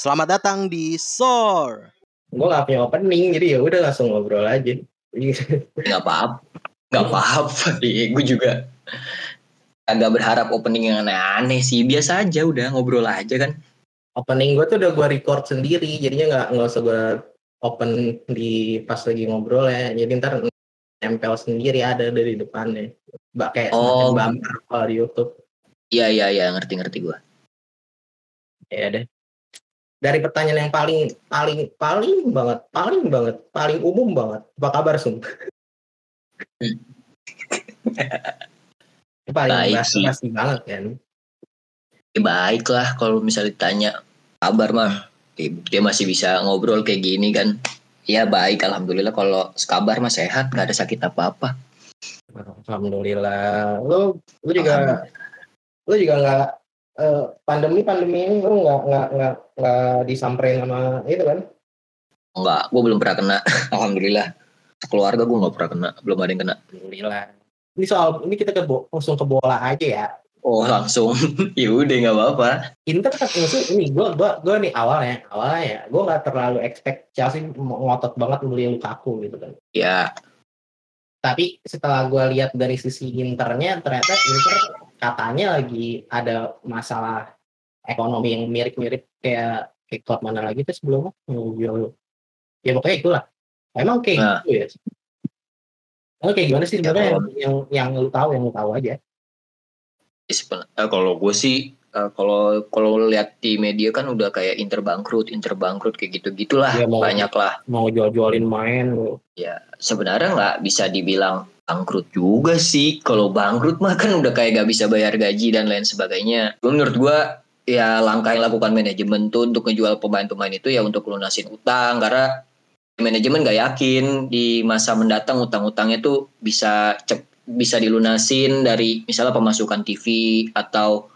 Selamat datang di SOR. gue gak punya opening jadi ya udah langsung ngobrol aja. Nggak apa-apa nggak apa-apa Iya, gue juga agak berharap opening yang aneh-aneh sih. Biasa aja udah ngobrol aja kan. Opening gue tuh udah gue record sendiri jadinya nggak nggak usah gue open di pas lagi ngobrol ya jadi ntar nempel sendiri ada dari depannya. Mbak kayak Oh. semacam bumper kalau di YouTube. Iya iya iya. Ngerti ngerti gue ya deh dari pertanyaan yang paling paling paling banget paling banget paling umum banget apa kabar sum? Paling Baik basi basi banget kan ya, baik lah kalau misalnya ditanya kabar mah? Dia masih bisa ngobrol kayak gini kan. Ya baik alhamdulillah kalau kabar mah sehat nggak ada sakit apa-apa. Alhamdulillah. Lu lu juga lu juga nggak eh, pandemi pandemi ini lu nggak nggak nggak nggak disamperin sama itu kan? Enggak, gue belum pernah kena. Alhamdulillah. Keluarga gue nggak pernah kena. Belum ada yang kena. Alhamdulillah. Ini soal ini kita ke langsung ke bola aja ya. Oh langsung. Ya udah nggak apa-apa. Inter kan maksud ini gue gua gua nih awalnya awalnya ya gue nggak terlalu expect Chelsea ngotot banget beli Lukaku gitu kan. Ya. Tapi setelah gue lihat dari sisi Internya ternyata Inter katanya lagi ada masalah ekonomi yang mirip-mirip kayak kayak klub mana lagi tuh sebelumnya? Ya pokoknya itulah. Emang kayak Nah. gitu ya? Emang kayak gimana sih Ya, sebenarnya yang, yang yang lu tahu yang lu tahu aja? Eh, kalau gue sih eh, kalau kalau lihat di media kan udah kayak inter bangkrut inter bangkrut kayak gitu gitulah Iya, mau- banyak lah mau jual-jualin main lu. Sebenarnya nggak bisa dibilang bangkrut juga sih. Kalau bangkrut mah kan udah kayak gak bisa bayar gaji dan lain sebagainya. Menurut gue ya langkah yang lakukan manajemen tuh untuk ngejual pemain-pemain itu ya untuk lunasin utang. Karena manajemen gak yakin di masa mendatang utang-utangnya tuh bisa cep bisa dilunasin dari misalnya pemasukan TV atau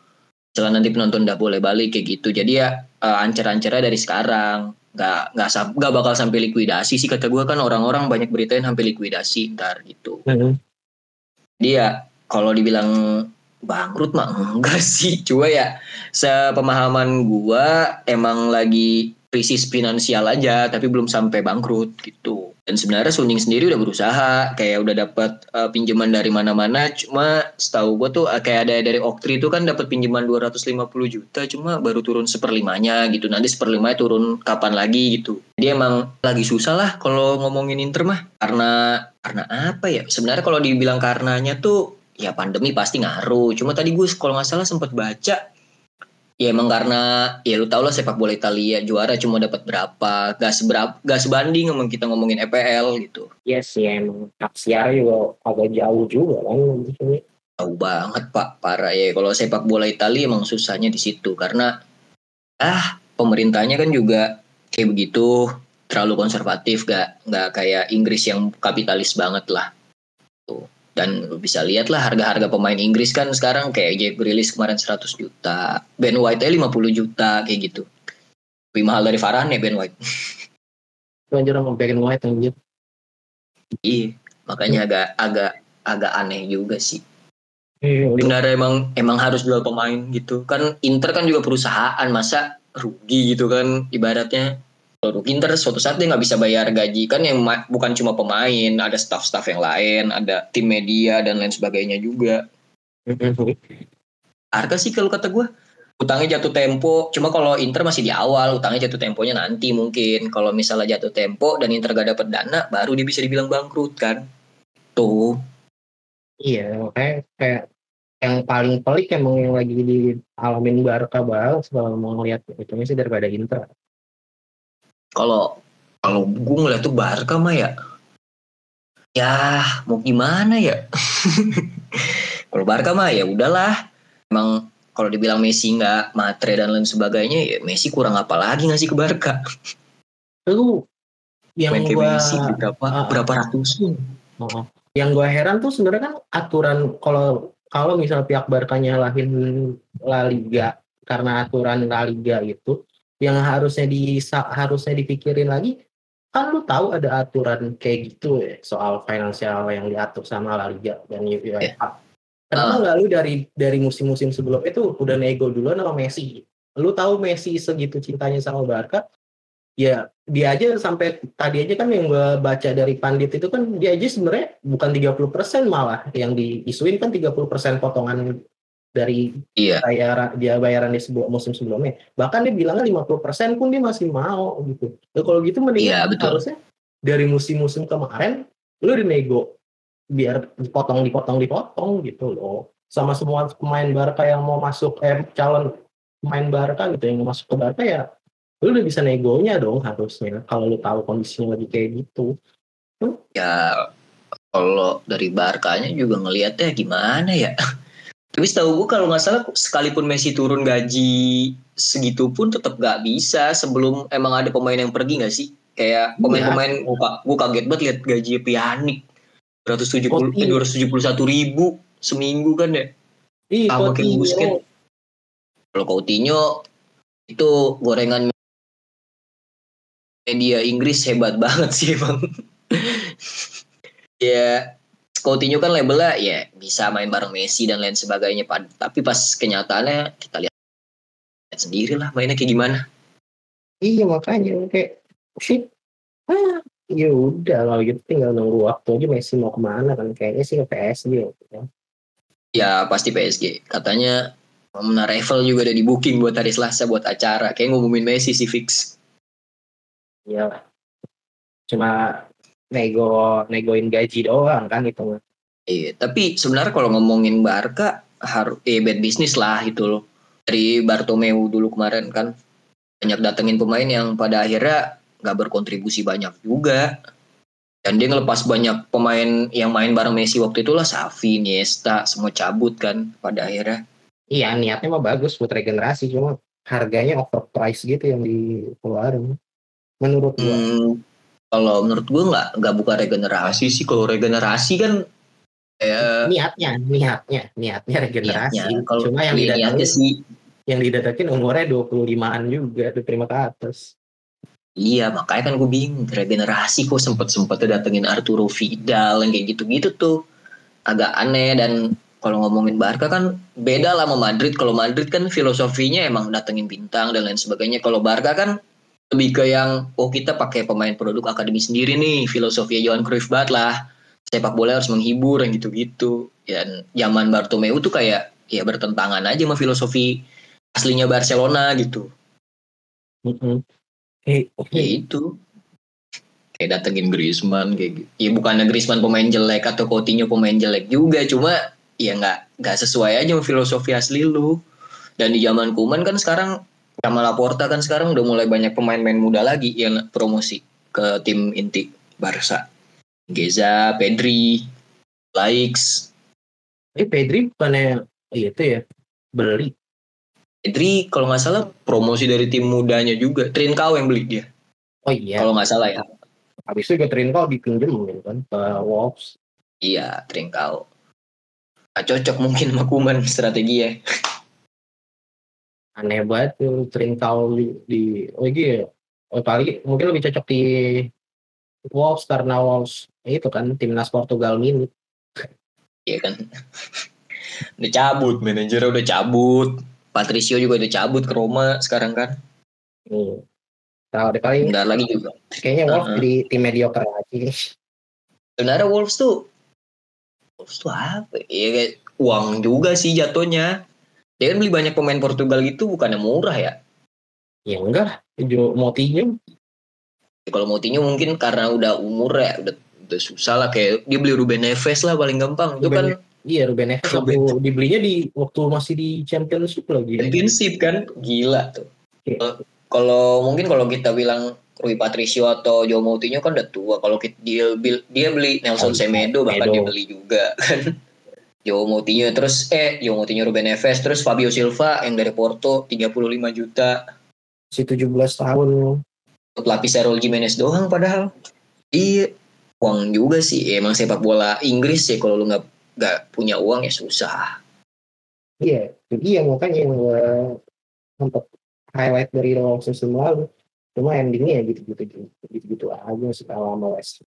misalnya nanti penonton udah boleh balik kayak gitu. Jadi ya eh, ancer-ancernya dari sekarang nggak nggak nggak bakal sampai likuidasi sih kata gue kan orang-orang banyak beritain sampai likuidasi ntar gitu. Dia kalau dibilang bangkrut mah enggak sih cuma ya sepemahaman gua emang lagi krisis finansial aja tapi belum sampai bangkrut gitu dan sebenarnya Suning sendiri udah berusaha kayak udah dapat eh, pinjaman dari mana-mana. Cuma setahu gua tuh eh, kayak ada dari Oktri itu kan dapat pinjaman 250 juta cuma baru turun seperlimanya gitu. Nanti seperlimanya turun kapan lagi gitu. Dia emang lagi susah lah kalau ngomongin Inter mah. Karena karena apa ya? Sebenarnya kalau dibilang karenanya tuh ya pandemi pasti ngaruh. Cuma tadi gue kalau nggak salah sempat baca ya emang karena ya lu tau lah sepak bola Italia juara cuma dapat berapa gak seberapa gak sebanding sama kita ngomongin EPL gitu. Yes, ya emang hak siar juga agak jauh juga kan di sini. tahu banget pak. Parah. Ya kalau sepak bola Italia emang susahnya di situ karena ah pemerintahnya kan juga kayak begitu terlalu konservatif gak nggak kayak Inggris yang kapitalis banget lah dan lu bisa lihat lah harga-harga pemain Inggris kan sekarang kayak Jack Grealish kemarin 100 juta Ben White 50 juta kayak gitu. Lebih mahal dari Varane Ben White. Anjir sama and White anjir. iya makanya agak agak agak aneh juga sih. Iya, sebenarnya emang emang harus jual pemain gitu. Kan Inter kan juga perusahaan masa rugi gitu kan ibaratnya kalau rugi Inter suatu saat dia nggak bisa bayar gaji. Kan yang bukan cuma pemain ada staff-staff yang lain ada tim media dan lain sebagainya juga. Harga sih kalau kata gue utangnya jatuh tempo. Cuma kalau Inter masih di awal utangnya jatuh temponya nanti mungkin. Kalau misalnya jatuh tempo dan Inter gak dapet dana baru dia bisa dibilang bangkrut kan? Tuh. Iya, makanya kayak yang paling pelik emang yang lagi dialamin Barca banget setelah mau ngeliat itu sih daripada Inter. Kalau kalau gue ngeliat tuh Barca mah ya. Ya mau gimana ya? Kalau Barca mah ya udahlah. Emang kalau dibilang Messi nggak matre dan lain sebagainya ya Messi kurang apa lagi ngasih ke Barca? Lu yang main kayak gua Messi berapa ah. berapa ratusan Oh. yang gua heran tuh sebenarnya kan aturan kalau kalau misal pihak Barca nyalahin La Liga karena aturan La Liga itu yang harusnya di harusnya dipikirin lagi kan lu tahu ada aturan kayak gitu ya soal finansial yang diatur sama La Liga dan UEFA. Kenapa Ah. nggak lu dari dari musim-musim sebelum itu udah nego duluan sama Messi? lu tahu Messi segitu cintanya sama Barca ya dia aja sampai tadi aja kan yang gue baca dari pandit itu kan dia aja sebenarnya bukan 30% malah yang diisuin kan 30% potongan dari Iya. bayar dia bayaran di sebuah musim sebelumnya bahkan dia bilangnya 50% pun dia masih mau gitu ya, kalau gitu Iya, mendingan betul. harusnya dari musim-musim kemarin lu dinego biar dipotong dipotong dipotong gitu loh sama semua pemain Barca yang mau masuk eh calon pemain Barca gitu yang mau masuk ke Barca ya lu udah bisa negonya dong harusnya kalau lu tahu kondisinya lagi kayak gitu Ya kalau dari Barkanya juga ngelihatnya gimana ya. Tapi setahu gue kalau nggak salah sekalipun Messi turun gaji segitu pun tetap nggak bisa sebelum emang ada pemain yang pergi nggak sih? Kayak pemain-pemain gue kaget banget lihat gaji Pjanic 270 eh, 271 ribu seminggu kan ya. Ih, Sama kayak. Busquets. Kalau Coutinho itu gorengan media Inggris hebat banget sih emang. ya Coutinho kan labelnya ya bisa main bareng Messi dan lain sebagainya Pad- tapi pas kenyataannya kita lihat sendiri lah mainnya kayak gimana Iya makanya kayak shit. Ah, ya udah kalau gitu tinggal nunggu waktu aja Messi mau ke mana kan kayaknya sih ke PSG ya. ya pasti PSG katanya Mona Revel juga udah di booking buat hari Selasa buat acara kayak ngumumin Messi sih fix Iyalah. Cuma nego negoin gaji doang kan itu. Iya, tapi sebenarnya kalau ngomongin Barca harus eh bad business lah itu loh. Dari Bartomeu dulu kemarin kan banyak datengin pemain yang pada akhirnya nggak berkontribusi banyak juga. Dan dia ngelepas banyak pemain yang main bareng Messi waktu itu lah Xavi, Iniesta, semua cabut kan pada akhirnya. Iya niatnya mah bagus buat regenerasi cuma harganya overprice gitu yang dikeluarin. Menurut gua. Kalau menurut gue nggak nggak bukan regenerasi sih. Kalau regenerasi kan kayak niatnya, niatnya, niatnya regenerasi. niatnya. Kalau cuma yang didatengin sih yang didatengin umurnya 25-an juga, 25 ke atas. Iya makanya kan gue bingung regenerasi kok sempet sempetnya datengin Arturo Vidal yang kayak gitu-gitu tuh agak aneh dan kalau ngomongin Barca kan beda lah sama Madrid kalau Madrid kan filosofinya emang datengin bintang dan lain sebagainya kalau Barca kan lebih ke yang oh kita pakai pemain produk akademi sendiri nih. Filosofi Johan Cruyff banget lah. Sepak bola harus menghibur yang gitu-gitu. Dan zaman Bartomeu tuh kayak ya bertentangan aja sama filosofi aslinya Barcelona gitu. Mm-mm. Eh, ya itu. Kayak datengin Griezmann kayak gitu. Ya bukannya Griezmann pemain jelek atau Coutinho pemain jelek juga, cuma ya nggak nggak sesuai aja sama filosofi asli lu. Dan di zaman Kuman kan sekarang sama Laporta kan sekarang udah mulai banyak pemain-pemain muda lagi yang promosi ke tim inti Barca. Geza, Pedri, Laix. eh Pedri bukannya itu ya beli. Pedri kalau nggak salah promosi dari tim mudanya juga. Trincao yang beli dia. Oh iya. Kalau nggak salah ya. Habis itu Catherine kau dipinjem gitu kan ke Wolves. Iya, Trincao. Nggak cocok mungkin sama Kuman strategi ya. Aneh banget tuh Trincao di, di oh iya. Oh, paling mungkin lebih cocok di Wolves karena Wolves itu kan timnas Portugal mini. Iya kan. udah cabut, manajernya udah cabut. Patricio juga udah cabut ke Roma sekarang kan. Nih. Tahu deh paling Bentar lagi juga. kayaknya Wolves Uh-uh. di tim mediocre lagi. Sebenarnya Wolves tuh Wolves tuh apa? Iya kayak uang juga sih jatuhnya. Dia kan beli banyak pemain Portugal gitu bukannya murah ya. Ya enggak lah. Moutinho Ya, Kalau Moutinho mungkin karena udah umur ya udah udah susah lah kayak dia beli Ruben Neves lah paling gampang. Itu kan Iya Ruben Neves waktu dibelinya di waktu masih di Championship lagi. championship kan gila tuh. Oke. Kalau- Kalau mungkin kalau kita bilang Rui Patricio atau Joe Moutinho kan udah tua. Kalau dia dia beli Nelson Semedo bahkan dia beli juga kan. Joe Moutinho terus eh Joe Moutinho Ruben Neves terus Fabio Silva yang dari Porto 35 juta Masih 17 tahun. untuk lapis Raul Jimenez doang padahal. Iya uang juga sih emang sepak bola Inggris ya kalau lu nggak nggak punya uang ya susah. Iya, itu dia makanya yang gue sempat highlight dari Rolling season lalu. Cuma endingnya ya gitu-gitu gitu-gitu aja setelah sama West.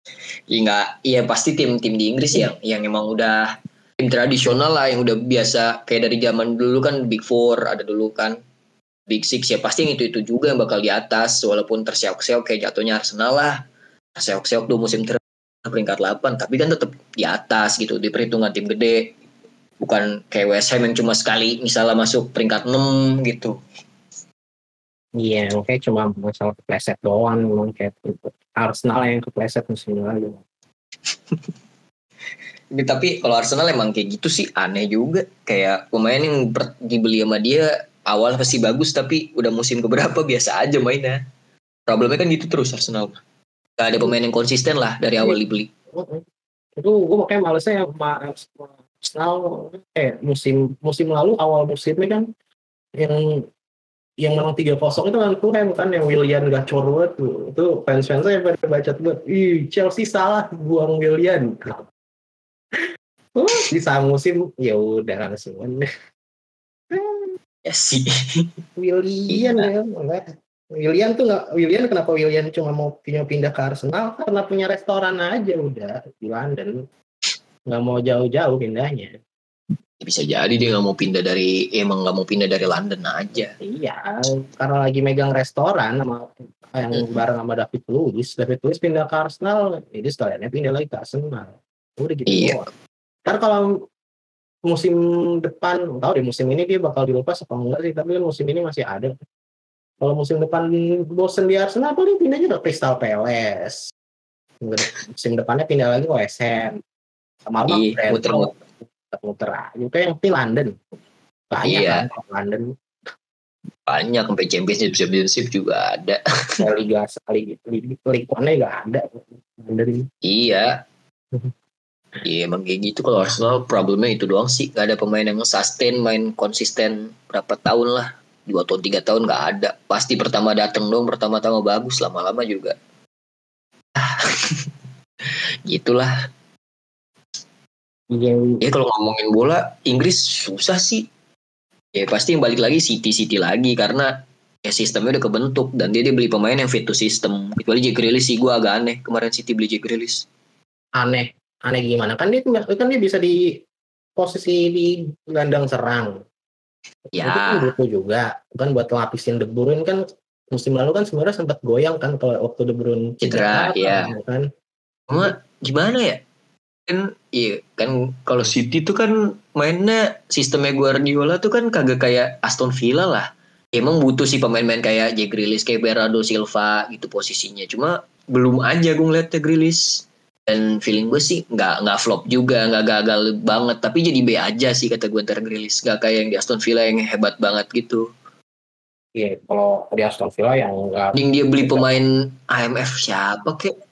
Ya nggak, iya pasti tim-tim di Inggris yang yang emang udah tim tradisional lah yang udah biasa kayak dari zaman dulu kan Big Four ada dulu kan Big Six ya pasti yang itu-itu juga yang bakal di atas walaupun terseok-seok kayak jatuhnya Arsenal lah. Terseok-seok dua musim terakhir peringkat 8 tapi kan tetap di atas gitu di perhitungan tim gede. Bukan kayak West Ham yang cuma sekali misalnya masuk peringkat 6 gitu. Iya, makanya cuma masalah kepleset doang kayak Arsenal yang kepleset musim lalu. Tapi kalau Arsenal emang kayak gitu sih aneh juga. Kayak pemain yang dibeli sama dia awal pasti bagus tapi udah musim keberapa biasa aja mainnya. Problemnya kan gitu terus Arsenal. Gak ada pemain yang konsisten lah dari awal dibeli. Itu gue makanya malesnya sama sama Arsenal eh musim musim lalu awal musimnya kan yang yang menang 3-0 itu kan Fulham kan yang Willian gacor banget tuh. Itu fans-fans saya pada baca tuh, ih Chelsea salah buang Willian. Oh, di saat musim ya udah langsung Ya sih. Willian ya enggak. Willian tuh nggak Willian kenapa Willian cuma mau punya pindah ke Arsenal karena punya restoran aja udah di London nggak mau jauh-jauh pindahnya Bisa jadi dia nggak mau pindah dari emang nggak mau pindah dari London aja. iya karena lagi megang restoran sama yang Hmm. bareng sama David Luiz David Luiz pindah ke Arsenal jadi sekaliannya pindah lagi ke Arsenal udah gitu Iya. doang. Ntar kalau musim depan tahu deh musim ini dia bakal dilepas apa enggak sih tapi kan musim ini masih ada kalau musim depan bosen di Arsenal paling pindahnya ke Crystal Palace musim depannya pindah lagi ke West Ham sama Iya, muter-muter. muter aja kayak yang di London banyak Iya. kan London Banyak sampai championship championship juga ada. Kayak Liga Liga Liga Liga One nggak ada London Iya. Iya emang kayak gitu. Kalau Arsenal problemnya itu doang sih. Gak ada pemain yang sustain main konsisten berapa tahun lah. Dua tahun tiga tahun nggak ada. Pasti pertama dateng dong pertama-tama bagus. Lama-lama juga. Gitulah. Yang ya kalau ngomongin bola Inggris susah sih. Ya pasti yang balik lagi City City lagi. Karena ya sistemnya udah kebentuk. Dan dia dia beli pemain yang fit to system. Kecuali Jack Grealish sih gue agak aneh. Kemarin City beli Jack Grealish. Aneh aneh gimana? Kan dia kan dia bisa di posisi di gelandang serang. Itu kan ya butuh juga. Kan buat lapisin De Bruyne kan musim lalu kan sebenarnya sempat goyang kan kalau waktu De Bruyne Cedera, iya. kan. Cuma gimana ya? Kan iya kan kalau City tuh kan mainnya sistemnya Guardiola tuh kan kagak kayak Aston Villa lah. Emang butuh sih pemain-pemain kayak Jack Grealish kayak Bernardo Silva gitu posisinya. Cuma belum aja gue ngeliatnya Grealish dan feeling gue sih nggak nggak flop juga nggak gagal banget. Tapi jadi B aja sih kata gue ntar Grealish nggak kayak yang di Aston Villa yang hebat banget gitu. Iya kalau di Aston Villa yang enggak mending dia beli pemain IMF siapa kek?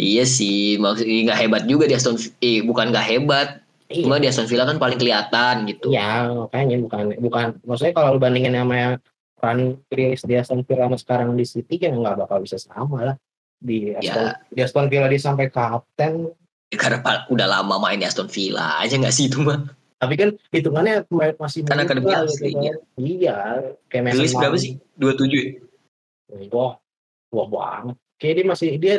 Iya sih maksudnya nggak hebat juga di Aston eh bukan nggak hebat. Iya, cuma di Aston Villa kan paling kelihatan gitu. Iya makanya bukan bukan maksudnya kalau lu bandingin sama Rani Chris di Aston Villa sama sekarang di City kan nggak bakal bisa sama lah di Aston, Ya. di Aston Villa dia sampai kapten. Karena pa- udah lama main di Aston Villa. Aja nggak sih itu mah tapi kan hitungannya pemain masih Kan muda akademi gitu aslinya. kan. iya kayak rilis berapa sih? 27 ya? wah wah banget. Kayak dia masih dia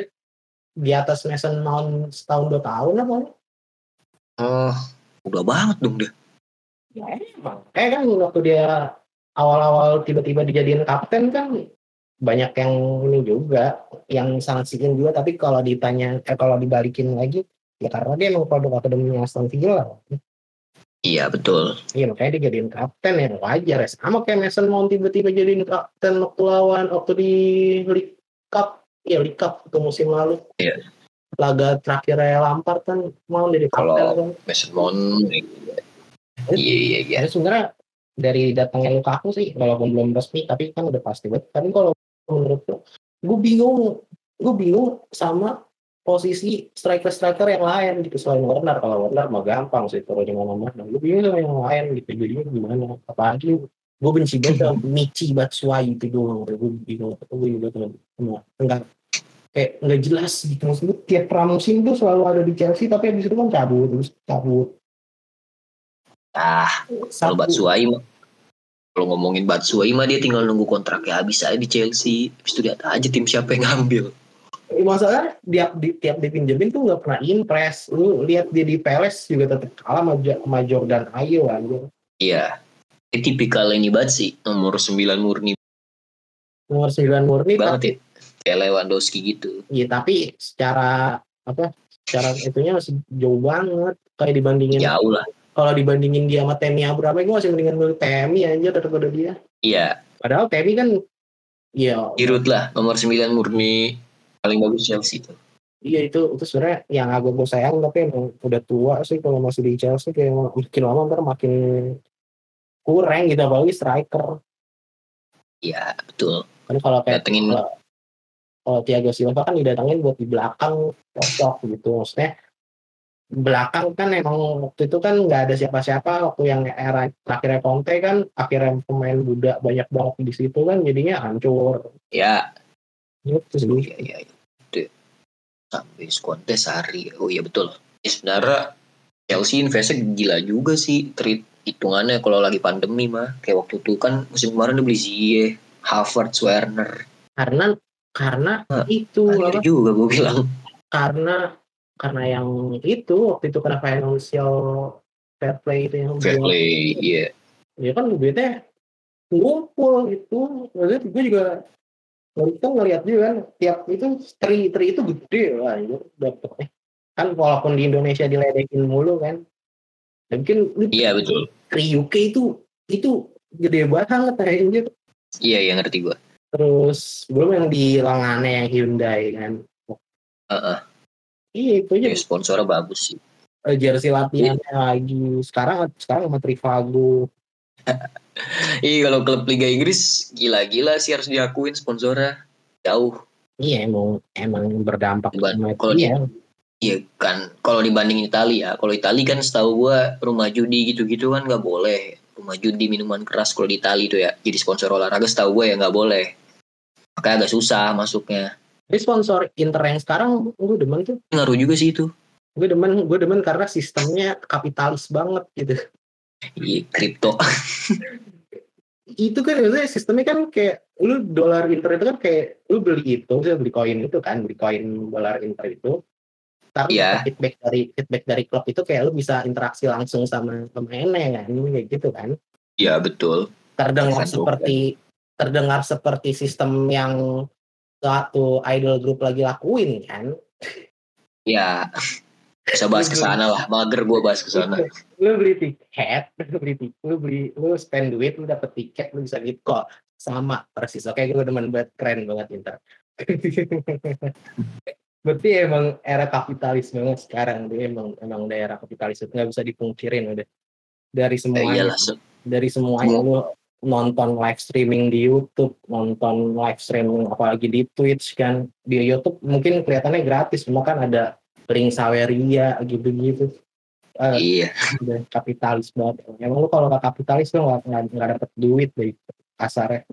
di atas Mason Mount setahun dua tahun lah pokoknya oh udah banget dong dia. Ya emang. Kayak kan waktu dia awal-awal tiba-tiba dijadiin kapten kan banyak yang ini juga yang sangat signifikan juga. Tapi kalau ditanya eh kalau dibalikin lagi ya karena dia emang produk akademi Aston Villa. Iya betul. Iya makanya dia jadiin kapten ya wajar. Ya sama kayak Mason Mount tiba-tiba jadiin kapten waktu lawan waktu di League Cup. Ya League Cup itu musim lalu. Iya. laga terakhir Lampard kan mau jadi kapten Kalau- kan. Mason Mount iya iya iya. Ya sebenarnya dari datangnya Lukaku sih walaupun belum resmi tapi kan udah pasti. Banget. Tapi kalau menurut gue, gue bingung, gue bingung sama posisi striker-striker yang lain gitu selain Werner. Kalau Werner mah gampang sih turunnya mana-mana. Gue bingung sama yang lain gitu. Jadinya gimana? Apalagi gue benci banget sama Michi Batshuayi itu doang. Gue bingung. Gue juga sama enggak kayak nggak jelas gitu maksudnya tiap pramusim tuh selalu ada di Chelsea tapi habis itu kan cabut terus cabut ah kalau Batshuayi mah kalau ngomongin Batshuayi mah dia tinggal nunggu kontraknya habis aja di Chelsea. Habis itu lihat aja tim siapa yang ngambil. Masalahnya tiap di tiap dipinjemin tuh nggak pernah impress. Lu lihat dia di Palace juga tetap kalah sama, Jo- sama Jordan Ayew aja iya. Ini tipikal ini banget sih, nomor 9 murni. Nomor 9 murni banget tapi ya. Kayak Lewandowski gitu. ya tapi secara apa secara itunya masih jauh banget. Kayak dibandingin Jauh lah. Kalau dibandingin dia sama Temi Abraham gue masih mendingan milih Temi aja daripada dia Iya, padahal Temi kan ya Giroud lah, nomor 9 murni paling bagus Chelsea tuh. iya itu itu sebenarnya yang agak gue sayang tapi emang udah tua sih kalau masih di Chelsea kayak makin lama ntar makin kurang gitu apalagi striker Iya, betul. kan kalau kayak Datengin kalau, kalau Thiago Silva kan didatengin buat di belakang cocok gitu maksudnya belakang kan emang waktu itu kan nggak ada siapa-siapa waktu yang era terakhirnya Conte kan akhirnya pemain muda banyak banget di situ kan jadinya hancur ya, gitu sih iya, iya. Itu sampai Conte sehari. Oh iya betul. Ya, sebenarnya Chelsea investnya gila juga sih. Treat hitungannya kalau lagi pandemi mah. Kayak waktu itu kan musim kemarin udah beli Ziyeh, Havertz, Werner. karena karena Hah, itu Akhirnya apa juga gue bilang. karena karena yang itu waktu itu karena financial fair play itu yang Fair play, iya. ya kan duitnya ngumpul itu maksudnya gue juga kita ngeliat juga kan tiap itu tri tri itu gede lah itu dapetnya kan walaupun di Indonesia diledekin mulu kan mungkin lu Iya betul. tri UK itu itu gede banget anjir Iya, iya ngerti gue. terus belum yang di lengannya yang Hyundai kan Heeh. Iya itu aja Ya, sponsornya bagus sih. Eh, jersey latihannya lagi sekarang sekarang sama Trivago Iya kalau klub Liga Inggris gila-gila sih harus diakuin sponsornya jauh. iya emang emang berdampak Ban- sama kalau iya Iya kan kalau dibandingin Italia, kalau Italia kan setahu gua rumah judi gitu-gitu kan nggak boleh. Rumah judi minuman keras kalau di Italia itu ya jadi sponsor olahraga setahu gua ya nggak boleh. Makanya agak susah masuknya. Tapi sponsor Inter yang sekarang gue demen tuh Ngaruh juga sih itu. gue demen gue demen karena sistemnya kapitalis banget gitu Iya kripto. itu kan maksudnya sistemnya kan kayak lu dolar Inter itu kan kayak lu beli itu lu beli koin itu kan beli koin dolar Inter itu tapi Iya. feedback dari feedback dari klub itu kayak lu bisa interaksi langsung sama pemainnya kan kayak gitu kan Iya betul. terdengar Satu, seperti terdengar seperti sistem yang suatu idol group lagi lakuin kan Ya bisa bahas ke sana lah. Mager gua bahas ke sana. lu beli tiket lu beli tiket lu beli lu spend duit lu dapet tiket lu bisa gitu kok sama persis oke gue demen banget keren banget Inter berarti emang era kapitalis banget sekarang dia emang emang daerah kapitalis itu nggak bisa dipungkirin udah dari Ya semuanya iyalah. dari semuanya lu nonton live streaming di YouTube nonton live streaming apalagi di Twitch kan di YouTube mungkin kelihatannya gratis cuma kan ada link Saweria gitu-gitu Eh, Iya. kapitalis banget. Emang lu kalau nggak kapitalis lu nggak nggak dapet duit dari kasarnya.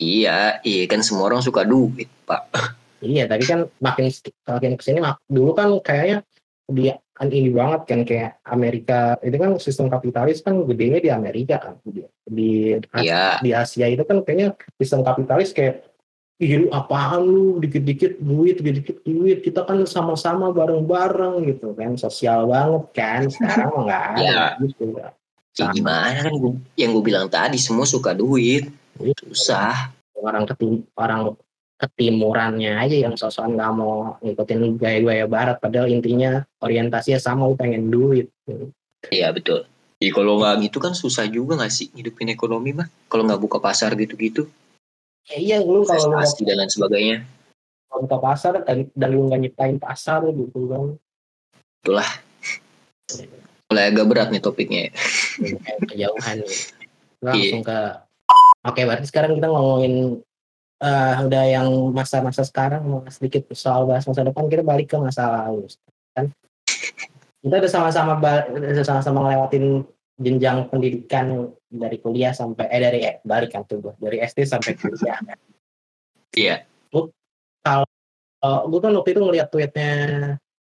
Iya, iya kan semua orang suka duit, Pak. Iya, tapi kan makin makin ke sini mak dulu kan kayaknya dia kan ini banget kan kayak Amerika itu kan sistem kapitalis kan gedenya di Amerika kan di di, Iya. di Asia itu kan kayaknya sistem kapitalis kayak Ih, apaan lu dikit-dikit duit, dikit-dikit duit, kita kan sama-sama bareng-bareng gitu kan, sosial banget kan, sekarang mah nggak ada Ya. gitu. Ya gimana kan gua, yang gue bilang tadi semua suka duit. Iya. Susah. orang ketim orang ketimurannya aja yang sosokan nggak mau ngikutin gaya-gaya barat padahal intinya orientasinya sama lu pengen duit Iya betul. Ya kalau nggak gitu kan susah juga nggak sih hidupin ekonomi mah. Kalau nggak buka pasar gitu-gitu, ya, iya lu kalau nggak investasi dan lain sebagainya. buka pasar dan, dan lu nggak nyiptain pasar gitu kan Mulai agak berat nih topiknya. kejauhan. Iya. langsung ke oke berarti sekarang kita ngomongin eh, udah yang masa-masa sekarang mau sedikit soal bahas masa depan kita balik ke masa lalu kan kita udah sama-sama sama-sama ngelewatin jenjang pendidikan dari kuliah sampai eh dari eh, balik kan tuh dari SD sampai kuliah kan. Iya. Eh, gue kan waktu itu ngeliat tweetnya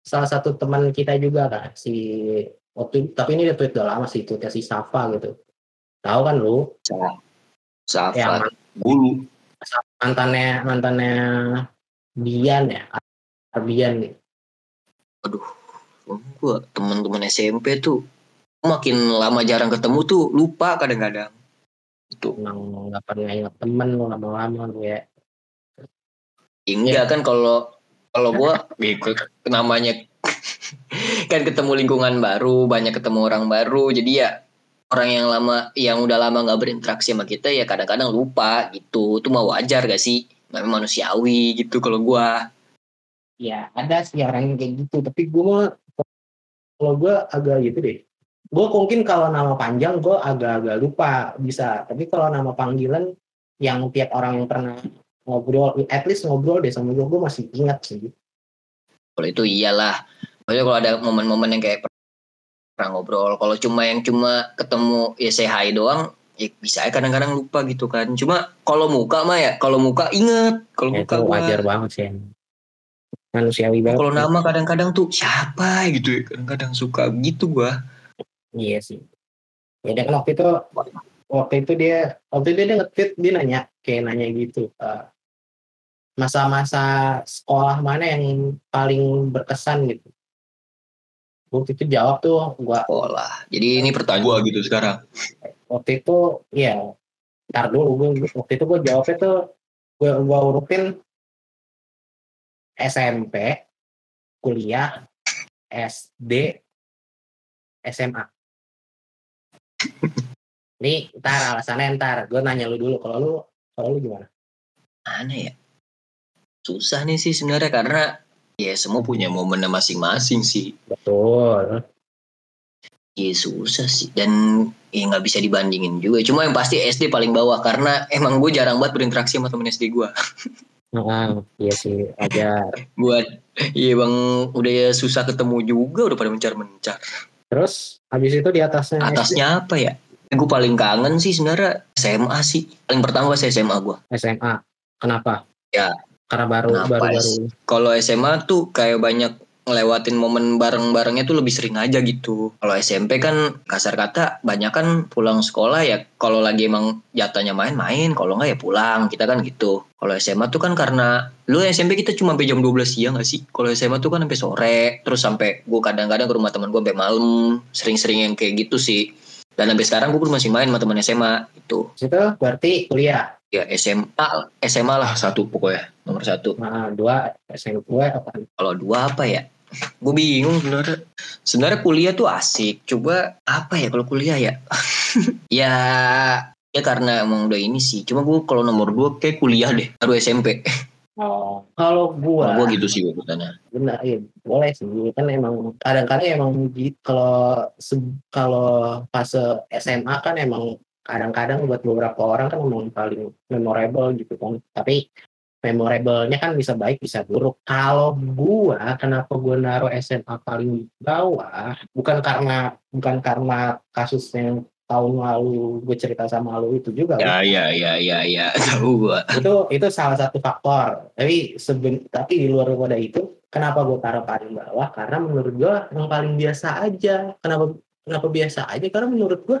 salah satu teman kita juga kan si waktu tapi ini dia tweet udah lama sih tweetnya si Safa gitu tahu kan lu yang Safar. Bulu. Mantannya mantannya Bian ya Arbian nih Gue teman-teman SMP tuh makin lama jarang ketemu tuh lupa kadang-kadang. Itu. Emang nggak pernah ingat temen lu lama-lama lu ya. Enggak kan kalau kalau gua namanya kan ketemu lingkungan baru, banyak ketemu orang baru, jadi ya orang yang lama yang udah lama nggak berinteraksi sama kita ya kadang-kadang lupa gitu. Itu mau wajar gak sih? Memang manusiawi gitu kalau gua. Ya ada sih orang yang kayak gitu, tapi gue mah kalau gue agak gitu deh. Gue mungkin kalau nama panjang gue agak-agak lupa bisa, tapi kalau nama panggilan yang tiap orang yang pernah ngobrol, at least ngobrol deh sama gue, gue masih ingat sih. Kalau itu iyalah. Maksudnya kalau ada momen-momen yang kayak pernah ngobrol, kalau cuma yang cuma ketemu ya say hi doang, ya bisa ya kadang-kadang lupa gitu kan. Cuma kalau muka mah ya, kalau muka inget, kalau Ya, muka itu gua. wajar banget sih. Manusiawi banget. Kalau nama kadang-kadang tuh siapa gitu ya, kadang-kadang suka gitu gua. Iya sih. Ya dan waktu itu waktu itu dia waktu itu dia nge-tweet dia nanya kayak nanya gitu eh, masa-masa sekolah mana yang paling berkesan gitu. Waktu itu jawab tuh gua Sekolah. Jadi ini pertanyaan gua gitu sekarang. waktu itu ya ntar dulu gua, waktu itu gua jawabnya tuh gua, gua urutin SMP, kuliah, SD, SMA. Nih, ntar alasannya ntar. Gue nanya lu dulu. Kalau lu, kalau lu gimana? Mana ya? Susah nih sih sebenarnya karena ya semua punya momennya masing-masing sih. Betul. Iya susah sih dan ya nggak bisa dibandingin juga. Cuma yang pasti SD paling bawah karena emang gue jarang banget berinteraksi sama temen SD gue. Nah, iya sih, aja. Buat iya bang udah ya susah ketemu juga udah pada mencar-mencar. Terus habis itu di atasnya SD, Atasnya apa ya? Gue paling kangen sih sebenarnya SMA sih. Paling pertama pas SMA gue. SMA. Kenapa? Ya. Karena baru Kenapa baru baru. Kalau SMA tuh kayak banyak ngelewatin momen bareng-barengnya tuh lebih sering aja gitu. Kalau SMP kan kasar kata banyak kan pulang sekolah ya kalau lagi emang jatahnya main-main, kalau nggak ya pulang. Kita kan gitu. Kalau SMA tuh kan karena lu SMP kita cuma sampai jam 12 siang gak sih? Kalau SMA tuh kan sampai sore, terus sampai gue kadang-kadang ke rumah teman gue sampai malam, sering-sering yang kayak gitu sih. Dan sampai sekarang gue masih main sama teman SMA itu. Itu berarti kuliah. Ya SMA, SMA lah satu pokoknya nomor satu. Nah, dua SMP gue apa? Kalau dua apa ya? Gue bingung sebenarnya. Sebenarnya kuliah tuh asik. Coba apa ya kalau kuliah ya? ya ya karena emang udah ini sih. Cuma gue kalau nomor dua kayak kuliah deh. Baru SMP. Oh, kalau gue Kalau gue gitu sih urutannya. benar ya boleh sih kan emang kadang-kadang emang gitu kalau kalau fase SMA kan emang kadang-kadang buat beberapa orang kan emang paling memorable gitu kan. Tapi memorablenya kan bisa baik bisa buruk. Kalau gua kenapa gua naruh SMA paling bawah bukan karena bukan karena kasus yang tahun lalu gue cerita sama lu itu juga Ya ya ya ya ya. Tahu gue. itu itu salah satu faktor. Tapi seben tapi di luar pada itu kenapa gue taruh paling bawah? Karena menurut gue yang paling biasa aja. Kenapa kenapa biasa aja? Karena menurut gue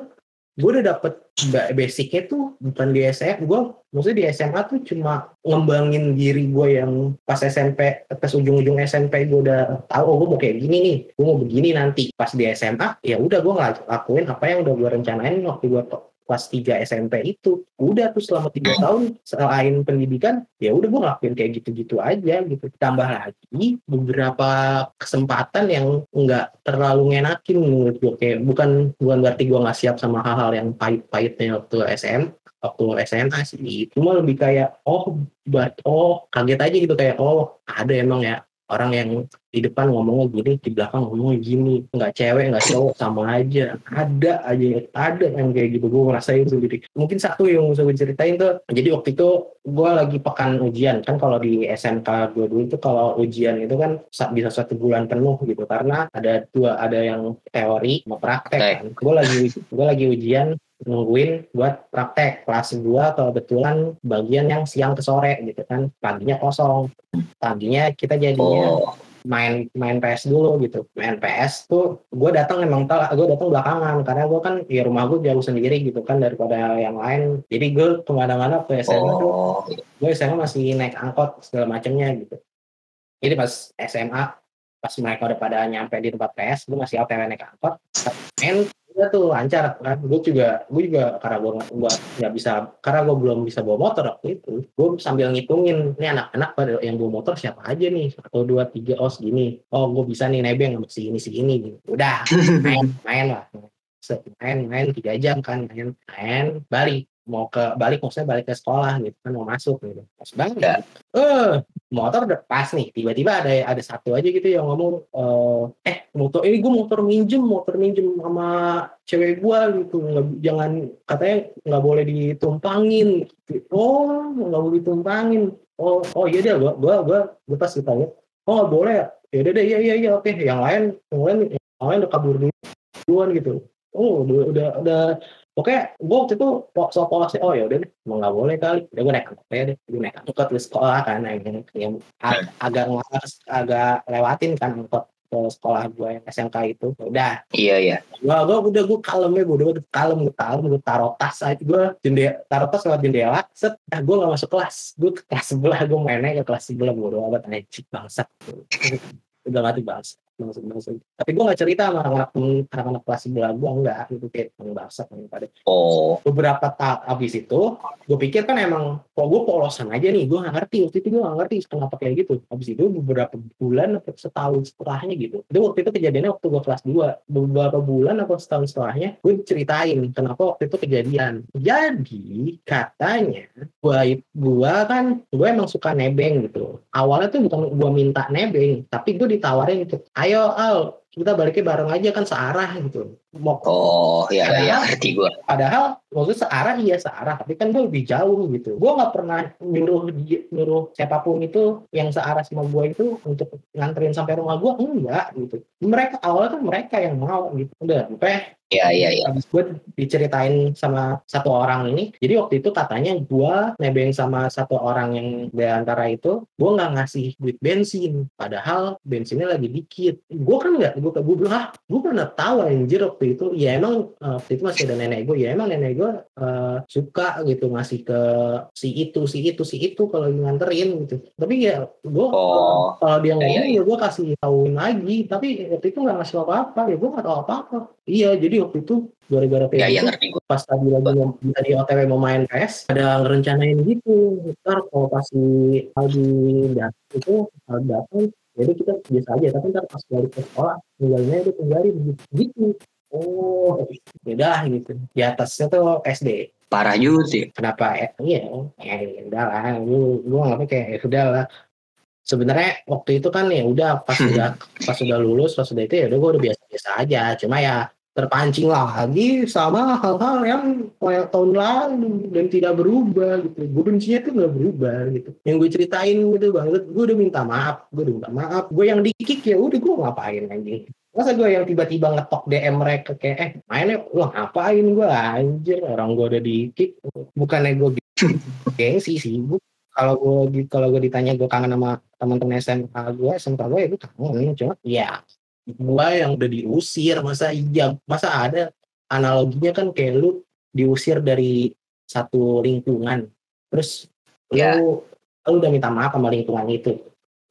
gue udah dapet ba- basicnya tuh bukan di SMA gue maksudnya di SMA tuh cuma ngembangin diri gue yang pas SMP pas ujung-ujung SMP gue udah tahu oh gue mau kayak gini nih gue mau begini nanti. Pas di SMA ya udah gue ngelakuin apa yang udah gue rencanain waktu gue kelas 3 SMP itu. Udah tuh selama tiga tahun selain pendidikan ya udah gue ngelakuin kayak gitu-gitu aja gitu. Tambah lagi beberapa kesempatan yang nggak terlalu ngenakin menurut gue kayak bukan bukan berarti gue nggak siap sama hal-hal yang pahit-pahitnya waktu SM waktu SMA sih. Cuma lebih kayak oh buat oh kaget aja gitu. Kayak oh ada emang ya orang yang di depan ngomongnya gini di belakang ngomongnya gini. Nggak cewek nggak cowok sama aja. Ada aja ada yang kayak gitu. Gue ngerasain sendiri. Mungkin satu yang bisa gue ceritain tuh jadi waktu itu gue lagi pekan ujian. Kan kalau di SMK gue dulu itu kalau ujian itu kan sa- bisa satu bulan penuh gitu. Karena ada dua ada yang teori sama praktek Praktek. kan. Gue lagi gue lagi ujian nungguin buat praktek kelas 2 kebetulan bagian yang siang ke sore gitu kan. Paginya kosong. Paginya kita jadinya Oh. main main PS dulu gitu. Main PS tuh gue datang emang telat gue datang belakangan. Karena gue kan ya rumah gue jauh sendiri gitu kan daripada yang lain. Jadi gue ke mana-mana ke SMA tuh Oh. gue SMA masih naik angkot segala macamnya gitu. Jadi pas SMA pas mereka udah pada nyampe di tempat PS gue masih OTW naik angkot. Main udah tuh lancar kan. Gue juga gue juga karena gue nggak bisa karena gue belum bisa bawa motor waktu itu. Gue sambil ngitungin ini anak-anak pada yang bawa motor siapa aja nih? Satu dua tiga oh segini. Oh gue bisa nih nebeng sama segini segini gitu. udah main main lah. Main main tiga jam kan main main balik mau ke balik maksudnya balik ke sekolah gitu kan mau masuk gitu. Pas balik Ya. eh motor udah pas nih tiba-tiba ada ada satu aja gitu yang ngomong eh, eh motor ini gue motor minjem motor minjem sama cewek gua gitu. Nggak jangan katanya nggak boleh ditumpangin. Oh nggak boleh ditumpangin. Oh oh iya deh gua gua gua gua pas ditanya oh nggak boleh ya? Ya udah deh iya iya iya oke yang lain yang lain yang lain udah kabur duluan gitu. Oh udah udah udah Pokoknya gue waktu itu soal polosnya, oh ya udah deh, mau nggak boleh kali. Udah gue naik angkot deh, gue naik angkot ke sekolah kan, yang, yang ag- agak ngelas, agak lewatin kan angkot ke sekolah gue yang SMK itu. Udah, Iya iya. gua gua udah gue kalem ya gue udah kalem gue kalem gue taruh tas aja gue jendela taruh tas lewat jendela set ah, gue gak masuk kelas gue ke kelas sebelah gue mainnya ke kelas sebelah gue udah amat anjing bangsat udah mati bangsat bangsat bangsat tapi gue gak cerita sama anak-anak anak-anak kelas sebelah gue enggak. Gitu kayak "Emang bangsat yang pada Oh, beberapa tahap abis itu gue pikir kan emang kok gue polosan aja nih gue gak ngerti. Waktu itu gue gak ngerti kenapa kayak gitu. Abis itu beberapa bulan atau setahun setelahnya gitu. Itu waktu itu kejadiannya waktu gue kelas 2 beberapa bulan atau setahun setelahnya gue ceritain kenapa waktu itu kejadian. Jadi katanya gue gua kan gue emang suka nebeng gitu. Awalnya tuh bukan gue minta nebeng tapi gue ditawarin gitu ayo al kita baliknya bareng aja kan searah gitu mau oh ya Padahal- ya ngerti gua. padahal maksudnya searah iya searah tapi kan gue lebih jauh gitu. Gue nggak pernah nyuruh nyuruh siapa pun itu yang searah sama gue itu untuk nganterin sampai rumah gue enggak gitu. Mereka awalnya kan mereka yang mau gitu. Udah sampai Iya iya iya. habis gue diceritain sama satu orang ini jadi waktu itu katanya gue nebeng sama satu orang yang di antara itu gue nggak ngasih duit bensin. Padahal bensinnya lagi dikit. Gue kan nggak gue gue bilang ah gue pernah tahu anjir waktu itu ya emang eh, waktu itu masih ada nenek gue ya emang nenek gue eh, suka gitu ngasih ke si itu si itu si itu kalau nganterin gitu. Tapi ya gue Oh, kalau dia Iya, ngomong ya gue kasih tauin lagi. Tapi waktu itu nggak ngasih apa-apa. Ya gue nggak tahu apa-apa. Iya jadi waktu itu gara-gara kayak ya ya gitu ngerti gua. pas tadi lagi mau- tadi OTW mau main PS ada ngerencanain gitu. Ntar kalau pas si Aldi datang itu Aldi datang jadi kita biasa aja. Tapi ntar pas balik ke sekolah tinggalnya itu tinggalin gitu, gitu. Oh beda gitu. Di atasnya tuh SD Parah juga sih. kenapa? Ya iya ya udah lah. Lu lu nganggapnya kayak ya udah lah. Sebenarnya waktu itu kan ya udah pas udah pas udah lulus pas udah itu ya udah gue udah biasa biasa aja. Cuma ya terpancing lagi sama hal-hal yang kayak tahun lalu dan tidak berubah gitu. Gue bencinya tuh nggak berubah gitu. Yang gue ceritain gitu banget gue udah minta maaf. Gue udah minta maaf. Gue yang dikik ya udah gue ngapain anjing masa gue yang tiba-tiba ngetok DM mereka kayak eh mainnya lo ngapain gue anjir orang gue udah dikik bukannya gue gengsi sih gue kalau gue kalau gue ditanya gue kangen sama teman-teman SMK gue SMK gue ya gue kangen cuma ya gue yang udah diusir. Masa iya masa ada analoginya kan kayak lu diusir dari satu lingkungan. Terus Ya. lu lu udah minta maaf sama lingkungan itu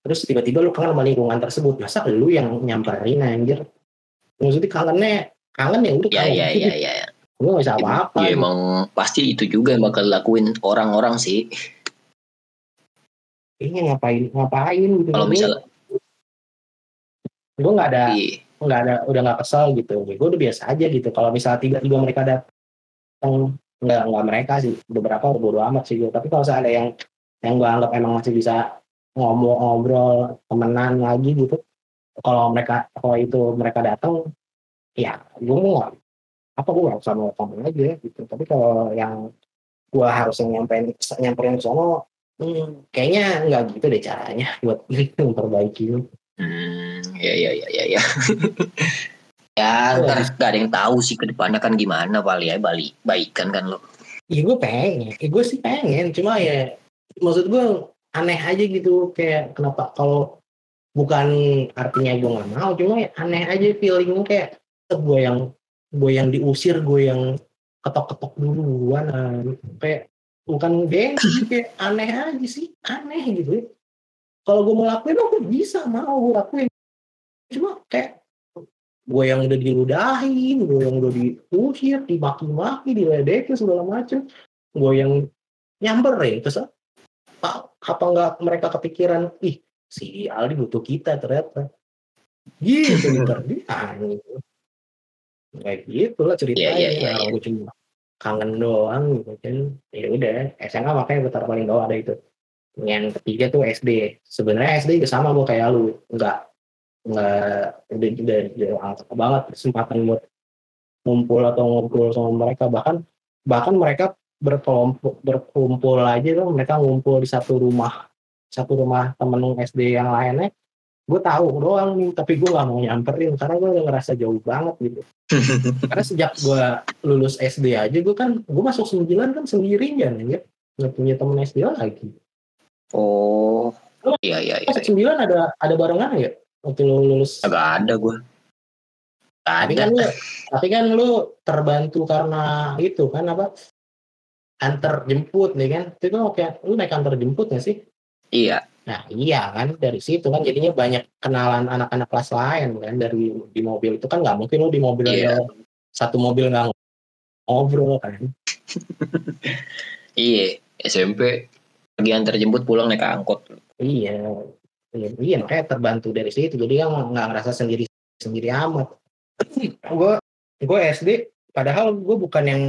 terus tiba-tiba lu kangen sama lingkungan tersebut masa lu yang nyamperin anjir maksudnya kangennya kangen ya udah Ya kangen ya gitu. ya ya. ya. gue gak bisa apa-apa Ya emang pasti itu juga yang bakal dilakuin orang-orang sih. Kayaknya ngapain ngapain gitu Kalau misalnya gue nggak ada iya, nggak ada udah nggak kesel gitu gue udah biasa aja gitu kalau misalnya tiba-tiba mereka datang nggak nggak mereka sih beberapa udah bodo amat sih gue tapi kalau ada yang yang gue anggap emang masih bisa ngomong ngobrol temenan lagi gitu. Kalau mereka kalau itu mereka datang ya gue mau apa gue nggak usah mau ngomong aja gitu. Tapi kalau yang gue harus nyampein nyamperin ke sono hmm, kayaknya nggak gitu deh caranya buat memperbaiki Hmm, ya ya ya ya ya. ya ntar gak ada yang tahu sih ke depannya kan gimana kali ya balik baikan kan lo. Iya gue pengen, ya, gue sih pengen, cuma ya maksud gue aneh aja gitu kayak kenapa kalau bukan artinya gue nggak mau, cuma ya aneh aja feelingnya kayak gue yang gue yang diusir, gue yang ketok-ketok duluan, ah, kayak bukan gengsi kayak aneh aja sih, aneh gitu. ya. Kalau gue mau lakuin, gue bisa mau gue lakuin, cuma kayak gue yang udah diludahin gue yang udah diusir dimaki-maki diledekin segala macem gue yang nyamperin terus apa apa nggak mereka kepikiran ih si Aldi butuh kita ternyata. Gitu ntar dia gitu kayak gitu lah ceritanya. Iya, iya, iya, Nah, iya. gue cuma kangen doang gitu kan. Ya udah SMA makanya gue taruh paling bawah ada itu. Yang ketiga tuh SD sebenarnya SD juga sama gue kayak lu. Nggak nggak udah udah, udah angkat banget kesempatan buat ngumpul atau ngobrol sama mereka. Bahkan bahkan mereka berkelompok berkumpul aja tuh mereka ngumpul di satu rumah satu rumah temen SD yang lainnya. Gue tahu doang nih tapi gue gak mau nyamperin karena gue udah ngerasa jauh banget gitu. Karena sejak gue lulus SD aja gue kan gue masuk sembilan kan sendirian ya nggak punya temen SD lagi. Oh, iya iya iya. masuk sembilan ada ada barengan ya waktu lu lulus? Agak ada gue. Tapi kan lu tapi kan lu terbantu karena itu kan apa antar jemput nih kan itu kan oke lu naik antar jemput gak sih Iya. nah iya kan dari situ kan jadinya banyak kenalan anak-anak kelas lain kan dari di mobil itu kan nggak mungkin lu di mobil Iya. ada satu mobil nggak ngobrol kan Iya. SMP lagi antar jemput pulang naik angkot. iya iya, iya makanya terbantu dari situ jadi kan nggak ngerasa sendiri sendiri amat gue gue SD padahal gue bukan yang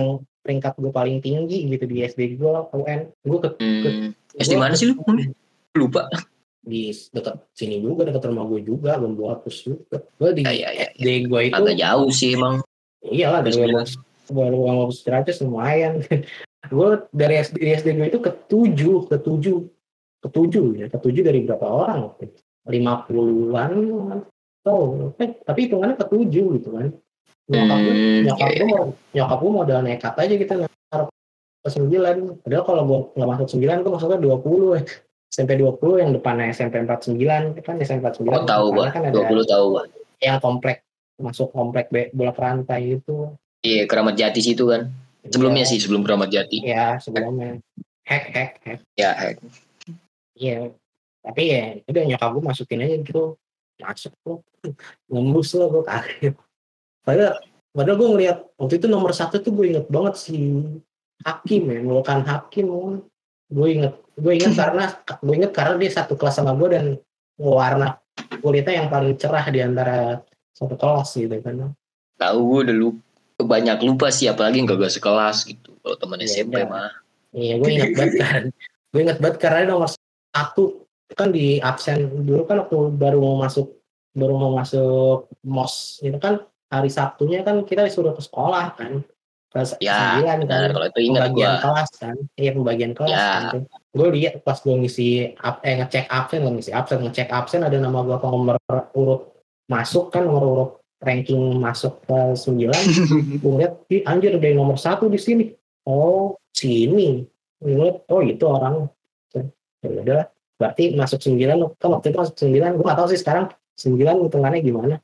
peringkat gue paling tinggi gitu di SD gue UN gue ke Hmm. SD gua- mana sih lu? Lupa. di dekat sini juga dekat rumah gue juga belum gue hapus juga gue di Ya, ya, ya. SD gue itu Agak jauh sih emang. iyalah dari Sembilan. baru uang hapus derajat lumayan gue dari SD di SD gue itu ketujuh ketujuh ketujuh ya ketujuh dari berapa orang lima puluhan oh eh, tapi hitungannya ketujuh gitu kan nyokap gue Hmm, nyokap gue nyokap gue modal nekat aja gitu naruh ke sembilan. Padahal kalau gue nggak masuk sembilan gue masuknya dua puluh SMP 20 yang depannya SMP 49 kan SMP 49 Oh tahu depannya kan ada 20 tahu gua. yang komplek masuk komplek be- bolak rantai itu. Iya, Keramat Jati situ kan. Sebelumnya Iya, sih, sebelum Keramat Jati. ya sebelumnya. Hack hack hack. Ya, heck. iya. Tapi ya udah nyokap gue masukin aja gitu. Masuk tuh ngembus lo gue kaget padahal padahal gue ngeliat waktu itu nomor satu tuh gue inget banget si Hakim ya Mulkan Hakim gue inget gue inget karena gue inget karena dia satu kelas sama gue dan warna kulitnya yang paling cerah di antara satu kelas gitu kan Tahu gua udah lupa. Banyak lupa sih, apalagi yang gak sekelas gitu. Kalau teman Iya, SMP iya. mah. Iya, gue inget banget kan. gue inget banget karena dia nomor satu kan di absen dulu kan waktu baru mau masuk baru mau masuk mos itu kan hari Sabtunya kan kita disuruh ke sekolah kan. Kelas Ya, sembilan kan Benar, kalau itu ingat pembagian gua. kelas kan. Iya pembagian kelas Ya. kan gue lihat pas gue ngisi up, eh ngecek absen nggak ngisi absen ngecek absen ada nama gue ke nomor urut masuk kan nomor urut ranking masuk ke sembilan. Gue lihat "Ih, anjir yang nomor satu di sini. Oh sini. Gue oh itu orang. Ya udah berarti masuk sembilan kan waktu itu masuk sembilan gue gak tahu sih sekarang sembilan hitungannya gimana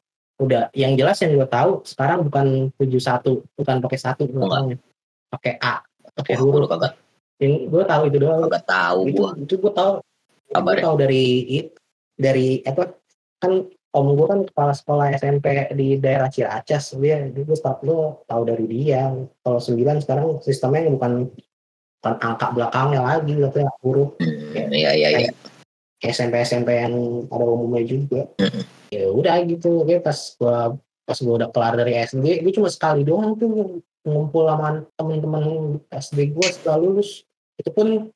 udah yang jelas yang gue tahu sekarang bukan tujuh satu bukan pakai satu pakai A pakai huruf. kagak yang gue tahu itu doang. kagak tahu itu gua. itu gue tahu. Gue Kabarnya. tahu dari dari apa? Kan om gue kan kepala sekolah SMP di daerah Ciracas dia gue tahu gue tahu dari dia. Kalau sembilan sekarang sistemnya bukan bukan angka belakangnya lagi tapi huruf. Hmm, iya, iya, SMP SMP yang ada umumnya juga. Ya udah gitu. Oke pas gua pas gua udah kelar dari SD gue cuma sekali doang tuh ngumpul sama temen-temen SD gua setelah lulus. Itu pun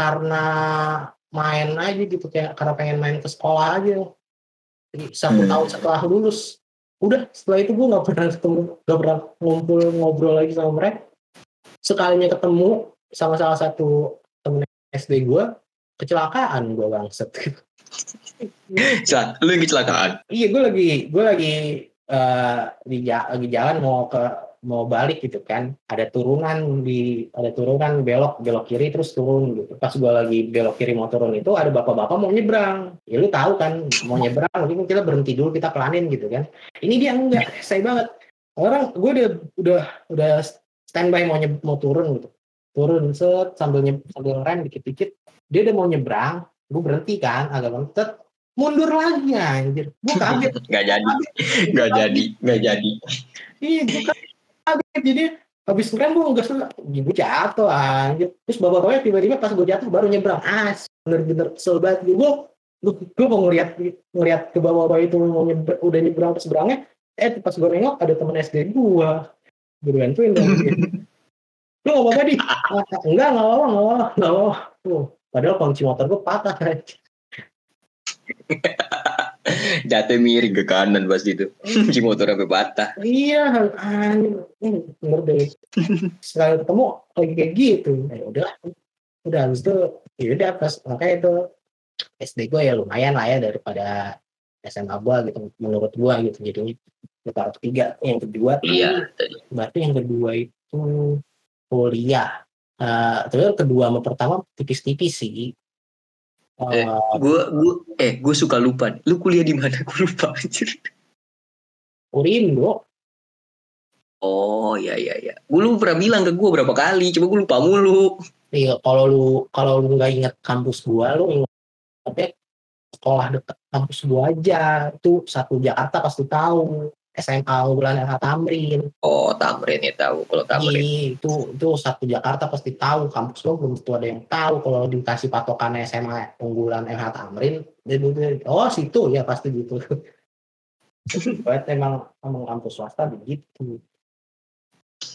karena main aja gitu kayak karena pengen main ke sekolah aja. Jadi, satu Hmm. tahun setelah lulus udah setelah itu gua nggak pernah ketemu nggak pernah ngumpul ngobrol lagi sama mereka. Sekalinya ketemu sama salah satu temen SD gua kecelakaan gua bangset Sa, lu yang kecelakaan. iya gue lagi gue lagi eh, di ja- lagi jalan mau ke mau balik gitu kan. Ada turunan di ada turunan belok belok kiri terus turun gitu. Pas gue lagi belok kiri mau turun itu ada bapak-bapak mau nyebrang. Ya lu tahu kan mau nyebrang mungkin kita berhenti dulu kita pelanin gitu kan. Ini dia enggak saya banget. Orang gue udah udah udah standby mau nyeb, mau turun gitu turun set sambil nyeb, sambil rem dikit-dikit. Dia udah mau nyebrang gue berhenti kan agak lentet mundur lagi anjir. Gue kaget. Gak jadi, gak jadi, gak jadi. iya gue kaget. Jadi habis ngerem gue nggak suka gue jatuh anjir. Terus bapak bapaknya tiba-tiba pas gue jatuh baru nyebrang. As bener-bener kesel banget. Gue gue gue mau ngeliat ngeliat ke bawah bawah itu mau nyebrang, udah nyebrang ke seberangnya eh pas gue nengok ada temen SD gue gue bantuin dong lu nggak apa-apa di enggak nggak apa-apa nggak apa-apa nggak apa-apa Tuh, padahal kunci motor gue patah. Jatuh miring ke kanan pas itu. Si motor sampai patah. Iya, anjing. Bener deh. Sekali ketemu lagi kayak gitu. Ya udah, udah habis itu, ya udah pas makanya itu SD gue ya lumayan lah ya daripada SMA gue gitu menurut gue gitu jadinya gue taruh ketiga yang kedua Iya, berarti yang kedua itu kuliah Eh, tapi yang kedua sama pertama tipis-tipis sih Eh, Eh, Gue, gue, eh, gue suka lupa. nih. Lu kuliah di mana? Gue lupa anjir. Urin bro Oh, iya, iya, iya. Gue lu pernah bilang ke gue berapa kali. Coba gue lupa mulu. Iya, kalau lu kalau lu nggak inget kampus gua, lu inget tapi sekolah dekat kampus gua aja. Itu satu Jakarta pasti tahu. SMA unggulan LH Tamrin. Oh, Tamrin ya tahu. Kalau Tamrin. Iya, itu itu satu Jakarta pasti tahu. Kampus gua belum tentu ada yang tahu. Kalau dikasih patokan SMA unggulan LH Tamrin, oh situ ya pasti gitu. Buat emang emang kampus swasta begitu.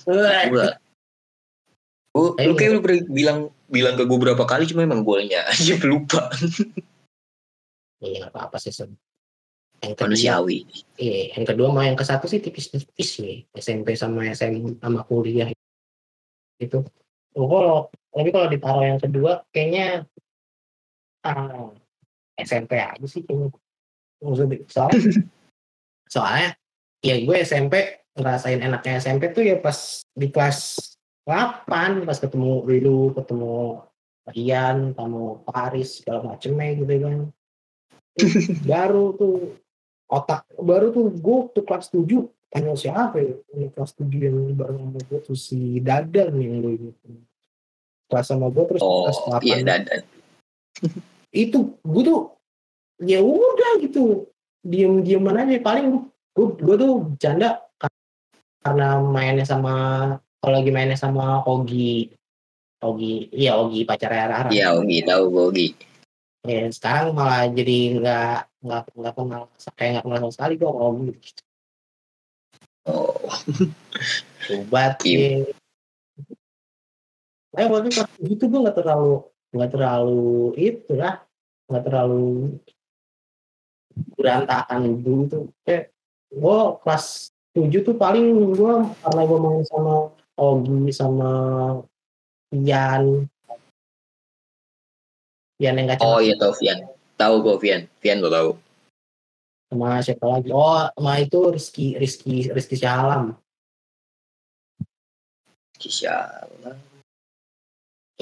Gue, gue, Ayo. lu kayak lu bilang bilang ke gue berapa kali cuma emang golnya aja lupa Iya, nggak apa-apa sih. Yang kedua, manusiawi Iya, yang kedua mau yang ke satu sih tipis-tipis nih SMP sama SM sama kuliah itu. Oh, kalau tapi kalau ditaruh yang kedua kayaknya ah, SMP aja sih kayaknya. Soalnya, soalnya ya gue SMP ngerasain enaknya SMP tuh ya pas di kelas 8 pas ketemu dulu ketemu Rian, ketemu Paris segala macemnya gitu kan. baru tuh otak baru tuh gue tuh kelas 7 tanya siapa ya ini kelas 7 yang bareng sama gue tuh si Dadan yang gue gitu kelas sama gue terus oh kelas 8 iya dadan itu gue tuh ya udah gitu diem dieman aja paling gue gue tuh bercanda ka- karena mainnya sama kalau lagi mainnya sama Ogi Ogi iya Ogi pacarnya Rara. Iya Ogi tahu gue Ogi ya, sekarang malah jadi nggak nggak nggak kenal kayak nggak kenal sama sekali gue sama Ogi oh. Obat Iya. Eh waktu itu gue nggak terlalu nggak terlalu itu lah. Nggak terlalu berantakan dulu tuh. Kayak gue kelas 7 tuh paling gue karena gue main sama Ogi sama Ian Ian yang kacang oh iya tahu Vian. Tahu gue Vian. Vian lo tahu. Sama siapa lagi? Oh sama itu Rizky Rizky Rizky Syalam. Sialan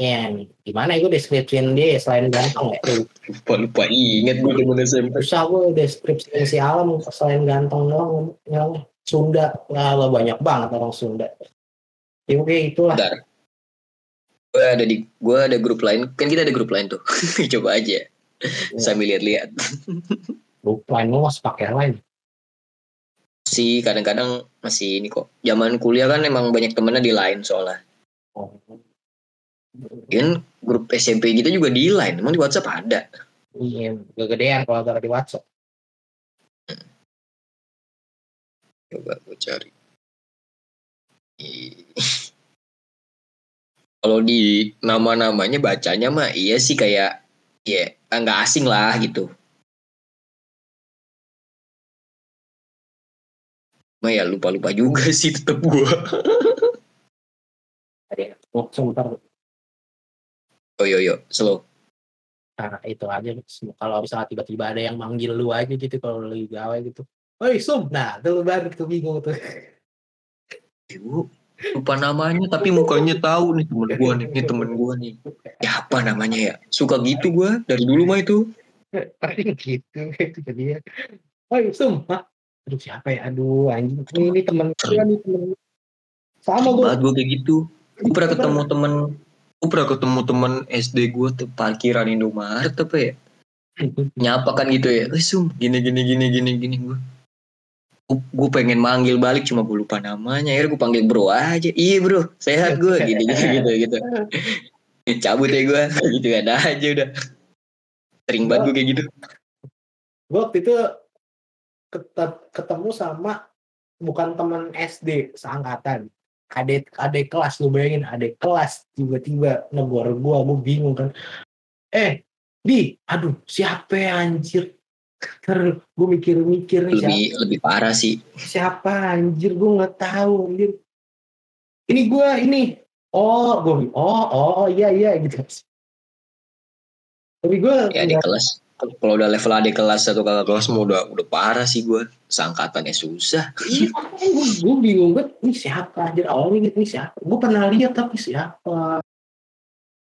ya gimana ya gue deskripsiin dia selain ganteng ya? Lupa lupa. Inget gue temen SMP susah gue deskripsiin si alam selain ganteng doang yang Sunda. Ya lo banyak banget orang Sunda. Ya oke itulah. Bentar. Gue ada di gue ada grup lain. Kan kita ada grup lain tuh. Coba aja. Sambil lihat-lihat. Lupa ini mas pakai lain? Sih kadang-kadang masih ini kok. Zaman kuliah kan emang banyak temennya di lain soalnya. Oh. kan grup SMP kita juga di line. Emang di WhatsApp ada? Iya kegedean kalau taruh di WhatsApp. Coba gue cari. Kalau di nama-namanya bacanya mah iya sih kayak ya nggak asing lah gitu. Mah ya lupa-lupa juga sih tetep gue tadi oh, sebentar. Oh yo yo slow. Nah, itu aja kalau misalnya tiba-tiba ada yang manggil lu aja gitu kalau lagi gawe gitu. Oi sum, nah itu baru tuh bingung tuh. Ibu lupa namanya tapi mukanya tahu nih temen gue nih ini temen gue nih. Ya apa namanya ya? Suka gitu gue dari dulu mah itu. Paling gitu itu jadi ya. Oi sum, Hah? aduh siapa ya? Aduh anjing. Ini, ini temen gue nih temen sama gue gue kayak gitu. Gue pernah ketemu temen gue pernah ketemu temen SD gue tuh parkiran Indomaret apa ya? Nyapa kan gitu ya. Eh sum gini gini gini gini gini gue gue pengen manggil balik cuma gue lupa namanya. Akhirnya gue panggil bro aja. Iya bro. Sehat gue gini gini gitu gitu. Cabut ya gue gitu ada aja udah. Sering banget gue kayak gitu. Gue waktu itu ket- ketemu sama bukan teman SD seangkatan. Adik adik kelas lu bayangin adik kelas tiba-tiba negor gue gue bingung kan. Eh di aduh siapa ya anjir Ter, gue mikir-mikir nih siapa, lebih lebih parah sih siapa anjir gue nggak tahu anjir ini gue ini oh gue oh oh iya iya gitu tapi gue ya di kelas kalau udah level adik kelas atau kakak kelas mau udah udah parah sih gue sangkatannya susah Iya, gue, gue bingung banget. Ini siapa anjir? Awalnya ini siapa? Gue pernah lihat tapi siapa?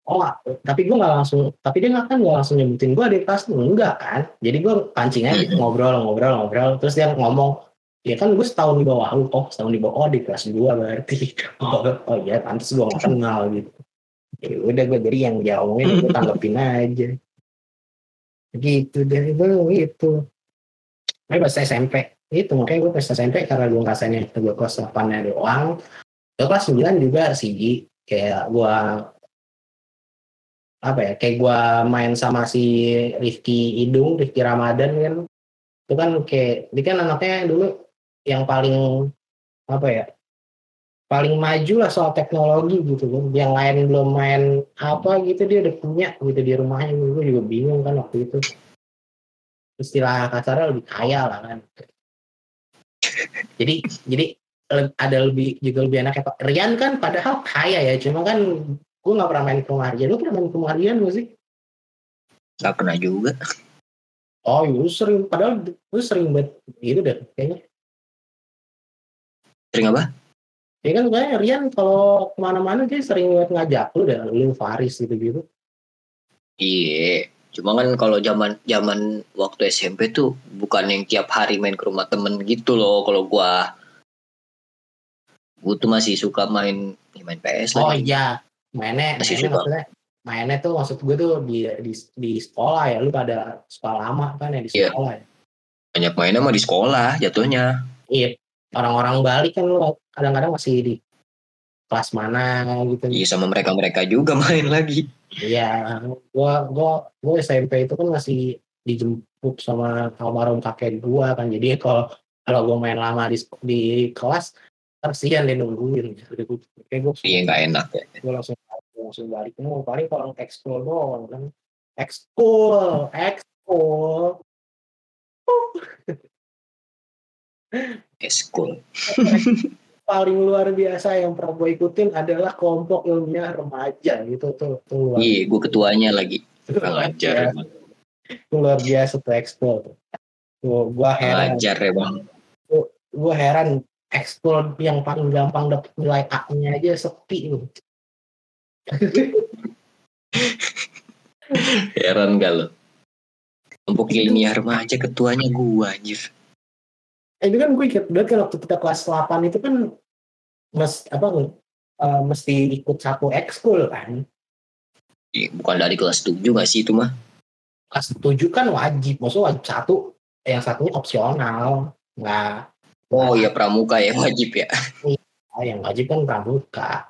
Oh, tapi gue nggak langsung. Tapi dia nggak kan nggak langsung nyebutin gue di kelas enggak kan? Jadi gue pancing aja gitu, ngobrol, ngobrol, ngobrol. Terus dia ngomong, ya kan gue setahun di bawah lu. Oh, setahun di bawah. Oh, di kelas gue berarti. Oh, oh iya, pantas gue nggak kenal gitu. Ya udah gue dari yang dia omongin gue tanggepin aja. Gitu deh, gue gitu. Tapi pas SMP itu makanya gue pas SMP karena gue ngerasain yang gue kelas 8 nya doang gue kelas 9 juga sih kayak gue apa ya kayak gue main sama si Rifki Idung Rifki Ramadan kan. Itu kan kayak dia kan anaknya dulu yang paling apa ya paling maju lah soal teknologi gitu kan. Yang lain belum main apa gitu dia udah punya gitu di rumahnya. Gue juga bingung kan waktu itu. Istilah kasarnya lebih kaya lah kan. Jadi jadi ada lebih juga lebih enaknya Pak Rian kan padahal kaya ya cuma kan gue nggak pernah main ke rumah lu pernah main ke rumah gak sih? Nggak pernah juga. Oh iya lu sering. Padahal lu sering banget gitu deh kayaknya. Sering apa? Ya kan kayaknya Rian kalau ke mana-mana dia sering banget ngajak lu deh lu Faris gitu gitu iya. Cuma kan kalau zaman zaman waktu SMP tuh bukan yang tiap hari main ke rumah temen gitu loh kalau gua. Gua tuh masih suka main ya main PS oh lagi. Iya mainnya Masih mainnya maksudnya mainnya tuh maksud gue tuh di, di di sekolah ya lu pada sekolah lama kan ya di Iya. sekolah ya banyak mainnya mah di sekolah jatuhnya Iya, orang-orang Bali kan lu kadang-kadang masih di kelas mana gitu. iya sama mereka mereka juga main lagi Iya, gua gua gua SMP itu kan masih dijemput sama almarhum kakek gua kan. Jadi kalau kalau gua main lama di di kelas kasihan dia nungguin. Kayak gua, iya nggak enak ya gua langsung gua langsung balik. Mau paling kalau ekskul doang kan. Ekskul, ekskul. eskul paling luar biasa yang pernah gue ikutin adalah kelompok ilmiah remaja gitu tuh, tuh iya gua ketuanya lagi ngajar luar biasa tuh ekskul tuh. Tuh, gue heran ngajar ya bang gue heran ekskul yang paling gampang dapet nilai A-nya aja sepi loh. heran gak lo kelompok ilmiah remaja ketuanya gua anjir. Itu kan gue inget banget kan waktu kita kelas 8 itu kan mes apa eh, mesti ikut satu ekskul kan. Iya, bukan dari kelas 7 gak sih itu mah? Kelas 7 kan wajib maksudnya wajib satu yang satunya opsional nggak oh iya pramuka ya wajib ya. Ah, yang wajib kan pramuka.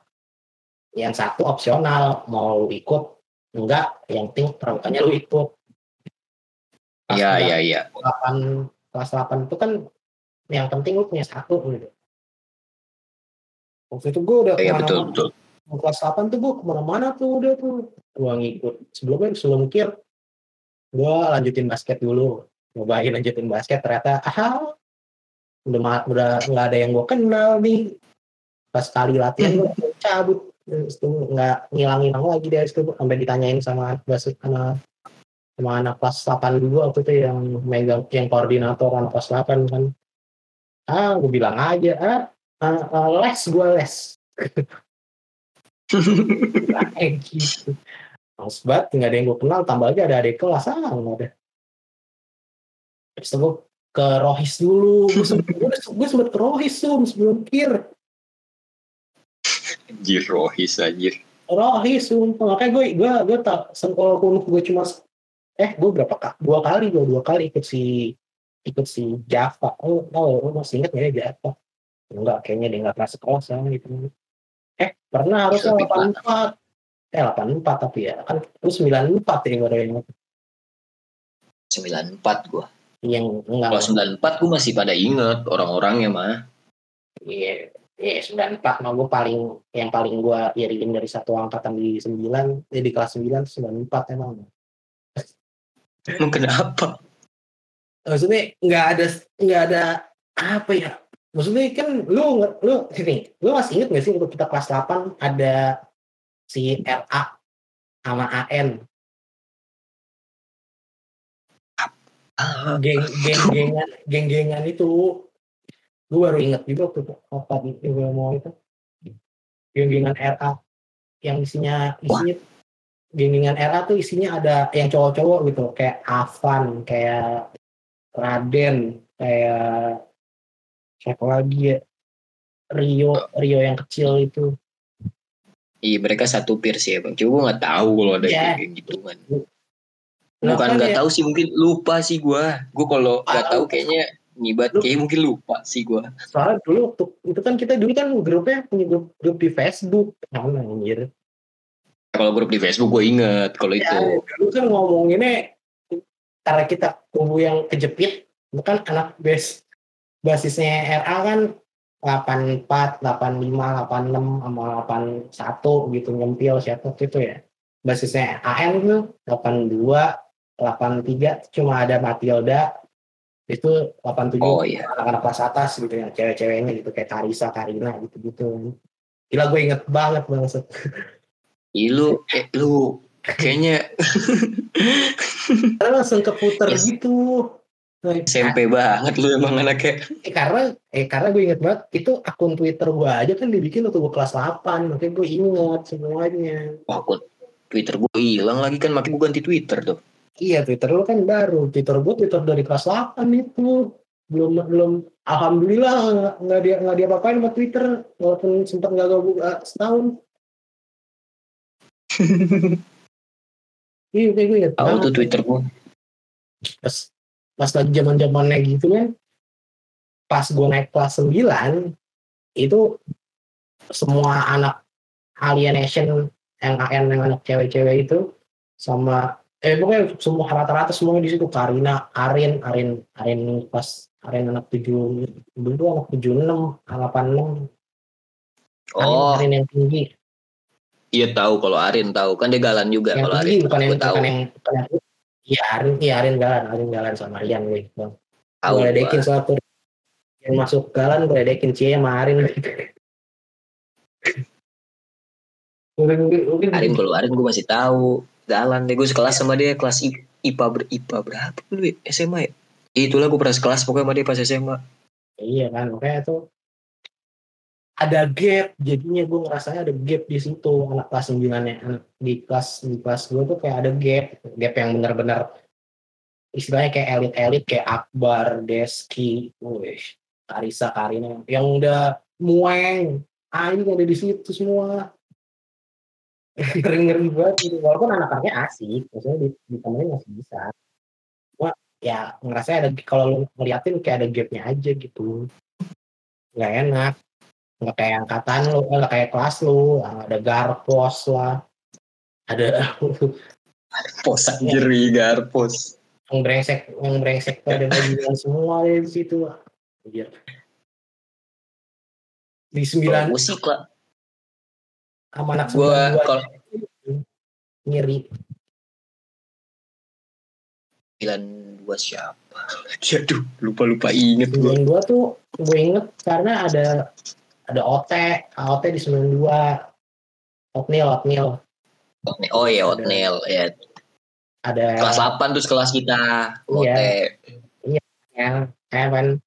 Yang satu opsional mau ikut enggak. Yang penting pramukanya lu ikut. Iya iya iya. 8 kelas 8 itu kan yang penting lu punya satu gitu. Waktu itu gue udah iya betul betul. Kelas 8 tuh gue ke mana-mana tuh udah tuh. Gue ngikut. Sebelumnya sebelum kir gue lanjutin basket dulu. Nyobain lanjutin basket ternyata ah udah udah nggak ada yang gue kenal nih. Pas kali latihan gue cabut. Terus itu nggak ngilang-ngilang lagi dari situ. Sampai ditanyain sama basket sama sama anak kelas 8 dulu waktu itu yang megang yang koordinator anak kelas 8 kan. Ah gue bilang aja ah, ah, ah, les gue les. Kayak gitu. Males banget nggak ada yang gue kenal tambah lagi ada adik kelas. Ah nggak ada. Terus gue ke Rohis dulu. Gue sempet, gue sempet ke Rohis tuh sebelum kir. Anjir rohis anjir. Rohis sumpah. Makanya gue gue gue tak walaupun gue cuma eh gue berapa kali dua kali gue dua kali ikut si ikut si Java. Oh oh lo masih inget ya Java? Enggak kayaknya dia nggak pernah sekolah sama gitu eh pernah harusnya delapan empat. Eh delapan empat tapi ya kan lu sembilan empat ya baru yang 94 gua. Yang enggak Kalau 94 gua masih pada inget orang-orangnya mah. Iya, iya sembilan empat mah gue paling yang paling gue iriin dari satu angkatan di sembilan, eh, di kelas sembilan sembilan empat emang. Emang kenapa? Maksudnya nggak ada nggak ada apa ya? Maksudnya kan lu lu sini, lu masih inget gak sih waktu kita kelas 8 ada si RA sama AN Ah, geng geng gengan geng gengan itu gue baru inget juga waktu apa gue mau itu geng gengan RA yang isinya isinya geng gengan RA tuh isinya ada yang cowok-cowok gitu kayak Avan kayak Raden kayak siapa lagi ya Rio Rio yang kecil itu Iya mereka satu peer sih emang. Cuma gue nggak tahu kalau ada Iya. kayak gitu kan. Nah, Bukan kan nggak ya- tahu sih mungkin lupa sih gue. Gue kalau nggak Ah, tahu kayaknya nyibat Lu- kayak mungkin lupa sih gue. soalnya dulu waktu itu kan kita dulu kan grupnya punya grup, grup di Facebook mana anjir Kalau grup di Facebook gue inget kalau ya, itu. dulu kan ngomonginnya karena kita kubu yang kejepit bukan anak base basisnya RA kan 84, 85, 86 sama 81 gitu nyempil siapa itu ya basisnya AN tuh 82 83 cuma ada Matilda itu 87 Oh iya. anak-anak kelas atas gitu ya cewek-ceweknya gitu kayak Karisa, Karina gitu-gitu gila gue inget banget banget Ih lu, eh, lu kayaknya karena langsung keputer Yes. gitu Nah, SMP banget lu emang anaknya. eh, karena eh karena gue inget banget itu akun Twitter gue aja kan dibikin waktu gue kelas 8 makanya gue inget semuanya Wah, akun Twitter gue hilang lagi kan makanya gue ganti Twitter tuh. Iya Twitter lu kan baru. Twitter gue Twitter dari kelas 8 itu. Belum belum. Alhamdulillah nggak dia nggak dia apain sama Twitter walaupun sempat nggak gue buka setahun. Iya kayak gue inget Tahu tuh Twitter gue. pas pas lagi zaman zamannya gitu kan pas gue naik kelas 9 itu semua anak alienation yang AN yang anak cewek-cewek itu sama eh pokoknya semua rata-rata semuanya di situ. Karina Arin Arin Arin pas Arin anak tujuh dulu anak tujuh enam delapan enam. Oh, Arin yang tinggi. Iya tahu kalau Arin tahu. Kan dia galan juga yang kalau tinggi Arin. bukan yang tahu. bukan yang bukan yang iya Arin iya Arin galan Arin galan sama Rian gue bang Tahu gue ledekin satu yang masuk galan gue ledekin Cie kemarin mungkin mungkin mungkin Arin kalau Arin gue masih tahu. Galan deh gue sekelas sama dia kelas I- IPA ber IPA berapa dulu ya? SMA ya? Itulah gue pernah sekelas pokoknya sama dia pas SMA. iya kan makanya tuh ada gap jadinya gue ngerasanya ada gap di situ anak kelas sembilannya di kelas di kelas gue tuh kayak ada gap gap yang benar-benar istilahnya kayak elit-elit kayak Akbar, Deski, wih, Karisa, Karina yang udah mueng anjing ada di situ semua ngeri-ngeri banget gitu. Walaupun anak-anaknya asik maksudnya di, ditemenin masih bisa. Cuma ya ngerasa ada kalau lu ngeliatin kayak ada gapnya aja gitu. Nggak enak. Nggak kayak angkatan lu eh, nggak kayak kelas lu. Ada garpos lah. Ada Pos anjir Garpos. yang brengsek yang brengsek tuh ada bajingan semua di situ. Anjir. di sembilan Gue sih kla- sama anak Gua kalau ngiri sembilan dua siapa? Aduh lupa lupa inget gue. sembilan dua tuh gue inget karena ada ada OT OT di sembilan dua Otnil Otnil Oh iya Otnel ya. ada Kelas 8 terus kelas kita. Iya. OT. yang Evan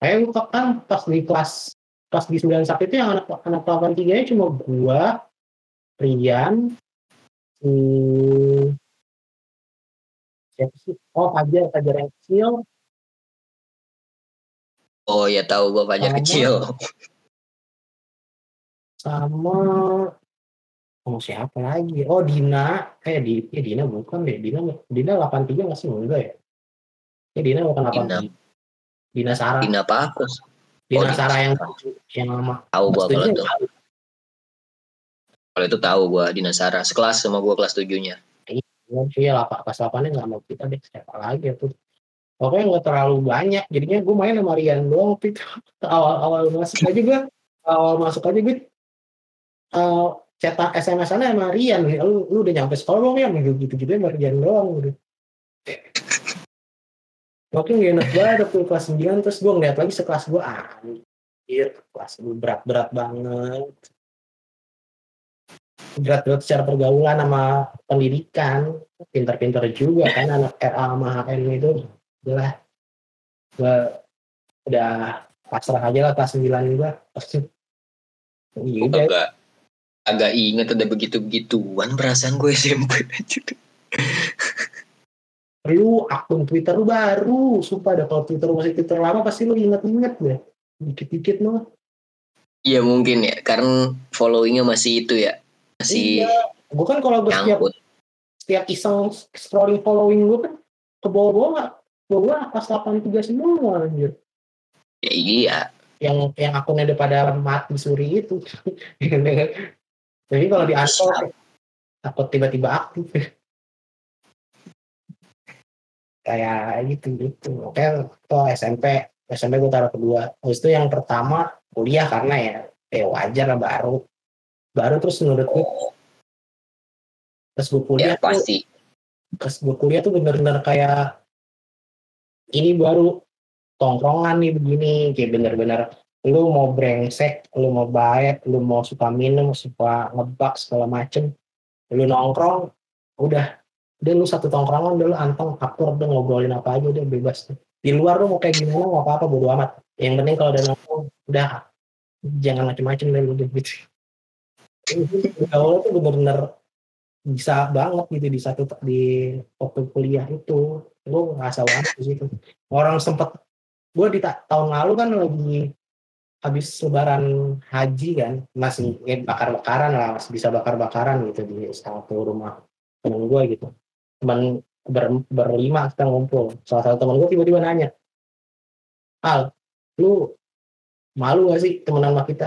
saya kan pas di kelas pas di 91 itu yang anak anak 83 nya cuma gua Rian hmm, siapa sih oh Fajar Fajar yang kecil Oh iya tahu gue Fajar Sama. kecil. sama oh siapa lagi oh Dina kayak di ya Dina bukan deh Dina Dina 83 nggak sih enggak ya ya Dina bukan Dina. 83 Dina Sarah Dina Pakos. Dina Oh, Dina Sarah yang yang lama Tahu gua kalau? Kalau itu tahu gua Dina Sarah. Sekelas sama gua kelas tujuhnya. iya lah pak pas 8 nggak mau kita deh siapa lagi tuh. Pokoknya nggak terlalu banyak. Jadinya gue main sama Rian doang waktu itu. Awal awal masuk aja gue awal masuk aja gue uh, cetak SMS nya sama Rian. Lu, lu udah nyampe sekolah belum ya gitu gitu sama Rian doang gitu. Makin gak enak banget tuh kelas 9 terus gue ngeliat lagi sekelas gue anjir kelas gue berat-berat banget berat-berat secara pergaulan sama pendidikan. Pinter-pinter juga kan anak RA sama HN itu. Udah gue udah pasrah aja lah kelas 9 gue Gua udah. agak agak inget ada begitu-begituan perasaan gue SMP lu akun Twitter lu baru. Sumpah ada kalau Twitter lu masih Twitter lama pasti lu inget-inget deh dikit-dikit mah. Iya mungkin ya, karena followingnya masih itu ya, masih iya. Gue kan kalau gue setiap setiap iseng scrolling following gue kan ke bawah-bawah bawah pas 83 semua anjir. Ya iya, yang yang akunnya pada mati suri itu. Jadi kalau di unfollow takut tiba-tiba aktif. Kayak gitu gitu. Oke tuh SMP SMP gue taruh kedua. Terus itu yang pertama kuliah karena ya eh wajar lah baru baru terus menurut gue terus gue kuliah ya tuh pasti. pas gue kuliah tuh bener-bener kayak ini baru tongkrongan nih begini kayak bener-bener lu mau brengsek, lu mau baik, lu mau suka minum, suka ngebak segala macem, lu nongkrong, udah, udah lu satu tongkrongan, udah lu anteng, akur, udah ngobrolin apa aja, udah bebas. Di luar lu mau kayak gimana, mau apa-apa, bodo amat. Yang penting kalau udah nongkrong, udah, jangan macem-macem deh, udah gitu. Gaul tuh bener-bener bisa banget gitu di satu di waktu kuliah itu. Gue ngerasa banget di situ. Orang sempet gue di ta- tahun lalu kan lagi habis lebaran haji kan masih ya, bakar-bakaran lah masih bisa bakar-bakaran gitu di satu rumah temen gue gitu. Teman ber, berlima kita ngumpul. Salah satu teman gue tiba-tiba nanya Al lu malu gak sih temenan sama kita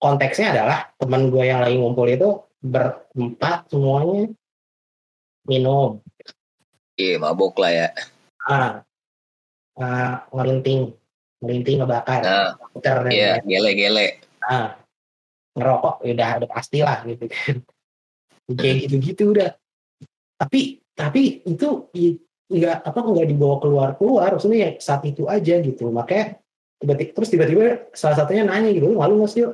konteksnya adalah teman gue yang lagi ngumpul itu berempat semuanya minum. Iya mabok lah ya. ah, ah ngelinting ngelinting ngebakar. Nah, iya gele-gele. ah ngerokok ya udah udah pasti lah gitu kan. Kayak gitu-gitu udah. Tapi tapi itu nggak apa nggak dibawa keluar keluar maksudnya ya saat itu aja gitu. Makanya tiba-tiba terus tiba-tiba salah satunya nanya gitu "Lu malu nggak sih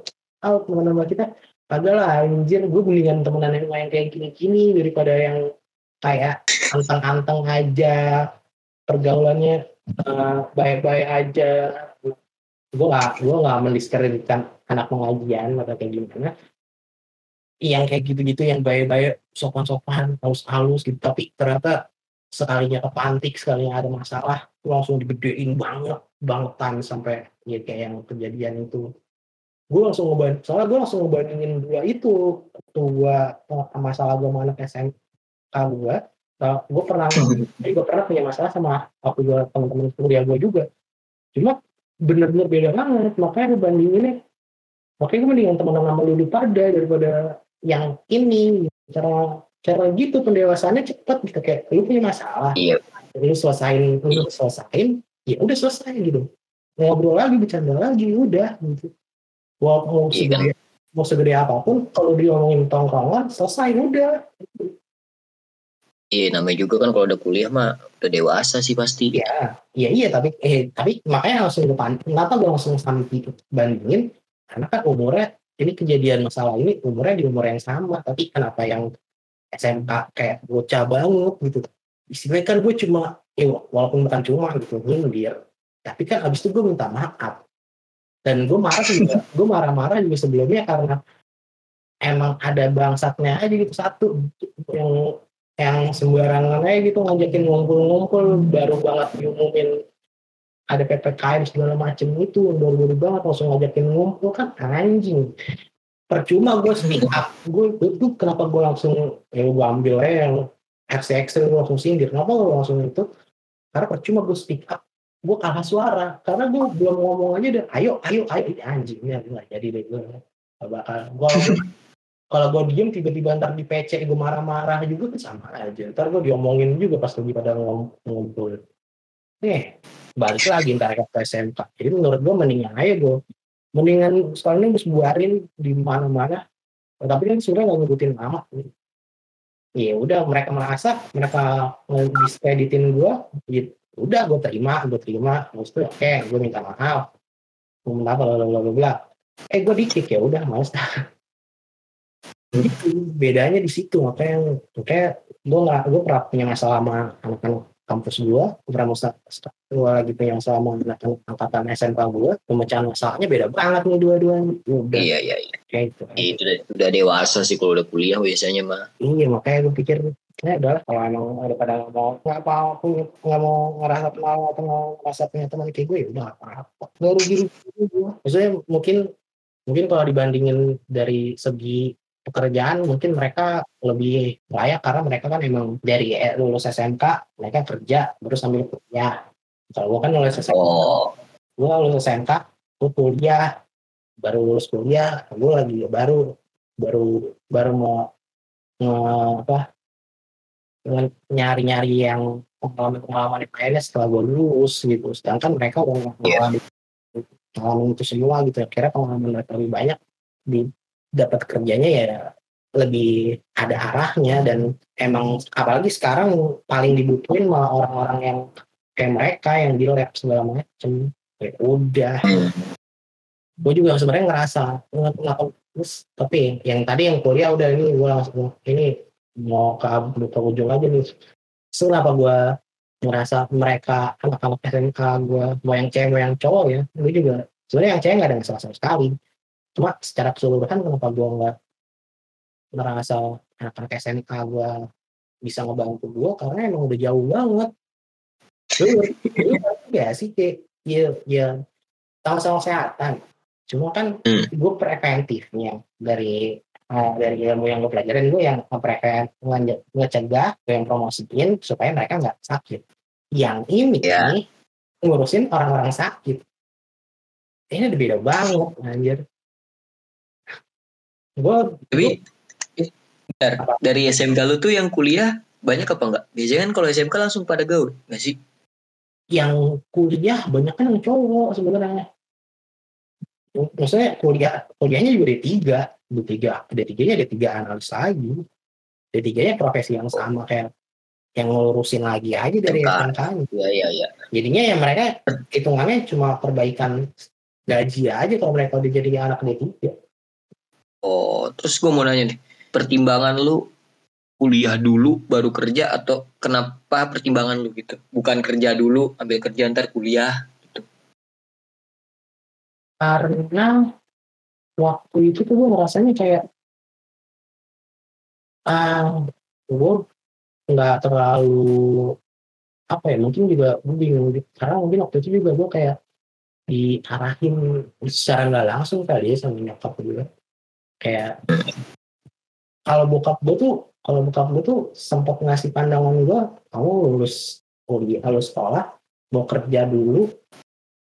oh teman sama kita. Kagak lah anjir gue mendingan temenan yang yang kayak gini-gini daripada yang kayak anteng-anteng aja pergaulannya eh, baik-baik aja. Gue gak gue gak mendiskreditkan anak pengajian atau kayak gimana. Yang kayak gitu-gitu yang baik-baik sopan-sopan halus-halus gitu. Tapi ternyata sekalinya kepantik sekalinya ada masalah langsung digedein banget bangetan sampai ya kayak yang kejadian itu gue langsung ngebanding soalnya gue langsung ngebandingin dua itu gue masalah gue sama anak SMK gue gue pernah jadi gue pernah punya masalah sama aku juga teman-teman kuliah gue juga. Cuma bener-bener beda banget makanya gue bandinginnya makanya gue mendingan teman sama lu pada daripada yang ini. Cara cara gitu pendewasannya cepet gitu kayak lu punya masalah. Iya. lu selesain lu selesain ya udah selesai gitu. Ngobrol lagi bercanda lagi udah gitu mau mau Iya kan? segede mau segede apa pun kalau diomongin tongkrongan selesai udah Iya namanya juga kan kalau udah kuliah mah udah dewasa sih pasti. Iya, iya iya tapi eh tapi makanya langsung depan kenapa gue langsung sampai bandingin karena kan umurnya ini kejadian masalah ini umurnya di umur yang sama tapi kenapa yang SMK kayak bocah banget gitu istilahnya kan gue cuma ya walaupun bukan cuma gitu nyindir tapi kan abis itu gue minta maaf dan gue marah juga gue marah-marah juga sebelumnya karena emang ada bangsatnya aja gitu satu yang yang sembarangan aja gitu ngajakin ngumpul-ngumpul baru banget diumumin ada PPKM segala macem itu baru-baru banget langsung ngajakin ngumpul kan anjing. Percuma gue speak up gue itu kenapa gue langsung ya gue ambil aja yang gue langsung sindir kenapa gue langsung itu? Karena percuma gue speak up gue kalah suara karena gue belum ngomong aja deh ayo ayo ayo. Ini anjing ya nggak jadi deh gue Gak bakal gue kalau gue diem tiba-tiba ntar di PC gue marah-marah juga kan sama aja. Ntar gue diomongin juga pas lagi pada ngumpul. Nih balik lagi ntar ke SMK jadi menurut gue mendingan aja gue mendingan sekolah ini gue sebuarin di mana-mana. Tapi kan sebenarnya nggak ngikutin amat ya udah mereka merasa mereka diskreditin gue gitu udah gue terima gue terima. Terus tuh oke gue minta maaf. Gue minta apa bla bla bla eh gue dikik ya udah males dah. Gitu bedanya di situ makanya makanya gue nggak gue pernah punya masalah sama anak-anak kampus gue lagi punya masalah sama anak-anak angkatan SMK gue pemecahan masalahnya beda banget nih dua-duanya udah Iya iya iya. kayak gitu Itu udah, udah dewasa sih kalau udah kuliah biasanya mah. iya makanya gue pikir ya udahlah kalau emang ada pada nggak mau nggak mau nggak mau ngerasa kenal atau mau ngerasa punya teman kayak gue ya udah apa-apa nggak rugi rugi gue maksudnya mungkin mungkin kalau dibandingin dari segi pekerjaan mungkin mereka lebih layak karena mereka kan emang dari eh, lulus SMK mereka kerja baru sambil kuliah. Kalau gue kan lulus SMK Oh, gue lulus SMK gue kuliah baru lulus kuliah gue lagi baru baru baru mau nge- apa nge- nyari-nyari yang pengalaman-pengalaman yang lainnya setelah gue lulus gitu. Sedangkan mereka udah ngalamin pengalaman itu semua gitu. Kira pengalaman mereka lebih banyak di dapat kerjanya ya lebih ada arahnya dan emang apalagi sekarang paling dibutuhin malah orang-orang yang kayak mereka yang di lab segala macem. Ya udah. Hmm. gue juga sebenarnya ngerasa nge- nge- terus tapi yang tadi yang kuliah udah ini gue langsung ini mau ke, ke ujung aja nih. Terus kenapa gue ngerasa mereka anak-anak SMK gue mau yang cewek mau yang cowok ya gue juga sebenarnya yang cewek nggak ada masalah sama sekali cuma secara keseluruhan kenapa gue nggak merasa anak-anak SMK gue bisa ngebantu gue karena emang udah jauh banget. Lu lu ngerti gak sih kayak ya ya sama-sama kesehatan. Cuma kan Hmm. gue preventifnya dari eh, dari ilmu yang gue pelajarin gue yang preven nge- ngecegah gue yang promosiin supaya mereka nggak sakit. Yang ini Ya. nih ngurusin orang-orang sakit. Ini udah beda banget anjir gue tapi bentar, dari SMK lu tuh yang kuliah banyak apa enggak? Biasanya kan kalau SMK langsung pada gaul, nggak sih? yang kuliah banyak kan yang cowok sebenarnya maksudnya kuliah kuliahnya juga D3 D3 D3 nya D3 analis lagi D3 nya profesi yang sama kayak yang ngurusin lagi aja dari SMK. Iya iya iya. jadinya ya mereka hitungannya cuma perbaikan gaji aja kalau mereka udah jadi anak D3 Oh, terus gue mau nanya nih, pertimbangan lu kuliah dulu baru kerja atau kenapa pertimbangan lu gitu? Bukan kerja dulu, ambil kerja ntar kuliah. karena waktu itu tuh gue ngerasanya kayak ah gue nggak terlalu apa ya mungkin juga gue bingung karena mungkin waktu itu juga gue kayak diarahin secara nggak langsung kali ya sama nyokap gue kayak kalau bokap gue tuh kalau bokap gue tuh sempat ngasih pandangan gue kamu lulus kuliah lulus sekolah mau kerja dulu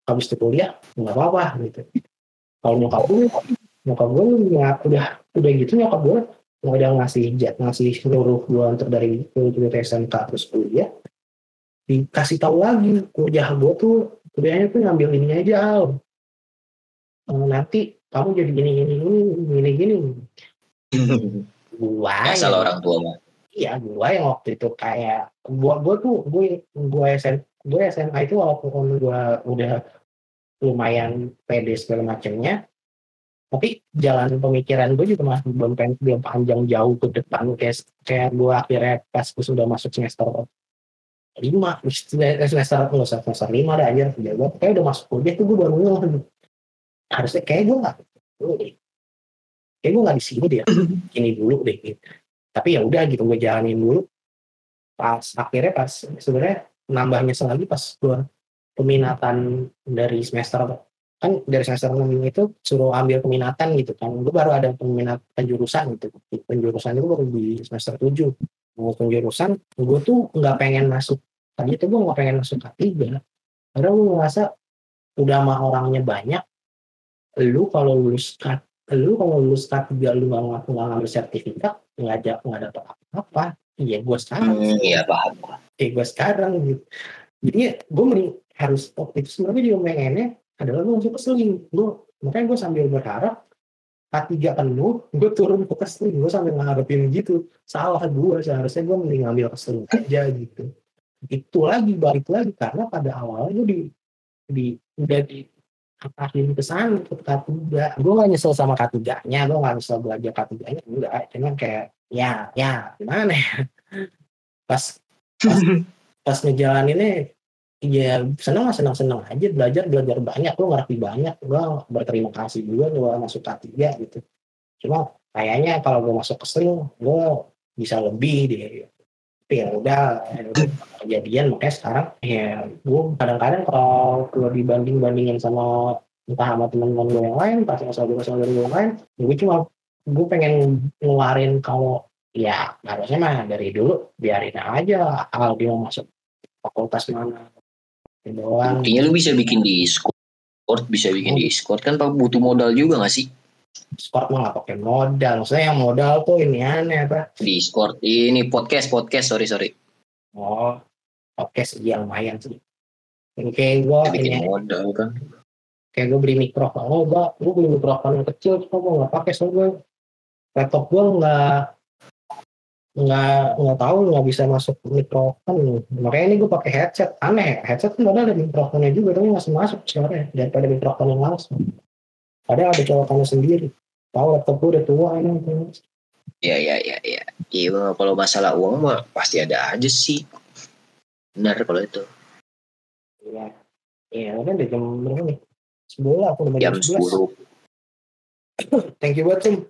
habis itu kuliah nggak apa-apa gitu kalau nyokap gue nyokap gue ya udah udah gitu nyokap gue ada ngasih jet ngasih seluruh gue untuk dari dari SMK terus kuliah dikasih tahu lagi kuliah gue tuh kuliahnya tuh ngambil ini aja Al. Eh, nanti kamu jadi gini gini gini gini gini. Gua Asal yang- orang tua mah. iya gua yang waktu itu kayak gua gua tuh gue gua SN gue SMA itu walaupun gua udah lumayan pede segala macamnya tapi jalan pemikiran gue juga masih belum pen- belum panjang jauh ke depan. Kayak kayak gua akhirnya pas gue sudah masuk semester lima semester semester lima dah aja ya gue kayak udah masuk kuliah tuh gue baru ngeh harusnya kayak gue nggak kayak gue nggak di sini deh ini dulu deh gitu. tapi ya udah gitu gue jalanin dulu. Pas akhirnya pas sebenarnya nambahnya lagi pas gue peminatan dari semester kan dari semester 6 itu suruh ambil peminatan gitu kan. Gue baru ada peminat penjurusan gitu. Penjurusan itu baru di semester 7 mau penjurusan gue tuh nggak pengen masuk. Tadi itu gue nggak pengen masuk K3 karena gue ngerasa udah mah orangnya banyak lu kalau lulus K lu kalau lulus K3 lu nggak nggak ngambil sertifikat nggak ada nggak dapat apa-apa iya gue sekarang. Hmm, iya paham. eh gue sekarang gitu. Jadi gue mending harus waktu itu sebenarnya juga pengennya adalah gue masuk ke seling. Gue makanya gue sambil berharap K3 penuh gue turun ke keseling gue sambil ngarepin gitu. Salah gue seharusnya gue mending ngambil keseling aja gitu. Itu lagi balik lagi karena pada awalnya gue di di udah di arahin ke sana ke K3 gue gak nyesel sama K3 nya gue gak nyesel belajar K3 nya enggak. Cuman kayak ya ya gimana ya? Pas pas, pas ngejalaninnya ya seneng lah seneng seneng aja belajar belajar banyak. Gue ngerti banyak gue berterima kasih juga gue masuk K3 gitu. Cuma kayaknya kalau gue masuk ke sling gue bisa lebih deh tapi ya udah ya kejadian makanya sekarang ya gue kadang-kadang kalau gue dibanding bandingin sama entah sama teman-teman gue yang lain pas sama saudara-saudara gue yang lain gue cuma gue pengen ngeluarin kalau ya harusnya mah dari dulu biarin aja kalau dia mau masuk fakultas mana Itu doang. Buktinya lu bisa bikin di Discord, bisa bikin di Discord kan pak? Butuh modal juga gak sih? Sport mah nggak pakai modal. Maksudnya yang modal tuh ini aneh apa? Discord ini podcast podcast sorry sorry. Oh oke sih ya lumayan sih. Kayak gue bikin ini modal kan. kayak gue beli mikrofon. Oh gue gue beli mikrofon yang kecil cuma gue nggak pakai soalnya laptop gue nggak nggak nggak tahu nggak bisa masuk mikrofon. Makanya ini gue pakai headset. Aneh headset kan ada mikrofonnya juga tapi masih masuk suaranya daripada mikrofon yang langsung ada ada colokannya sendiri tahu laptop gue udah tua ini Ya ya ya ya. Iya kalau masalah uang mah pasti ada aja sih. Benar kalau itu. Iya. Iya, udah deh jam berapa nih? Sebelah, aku udah Jam jam 11. 10 Thank you buat Tim.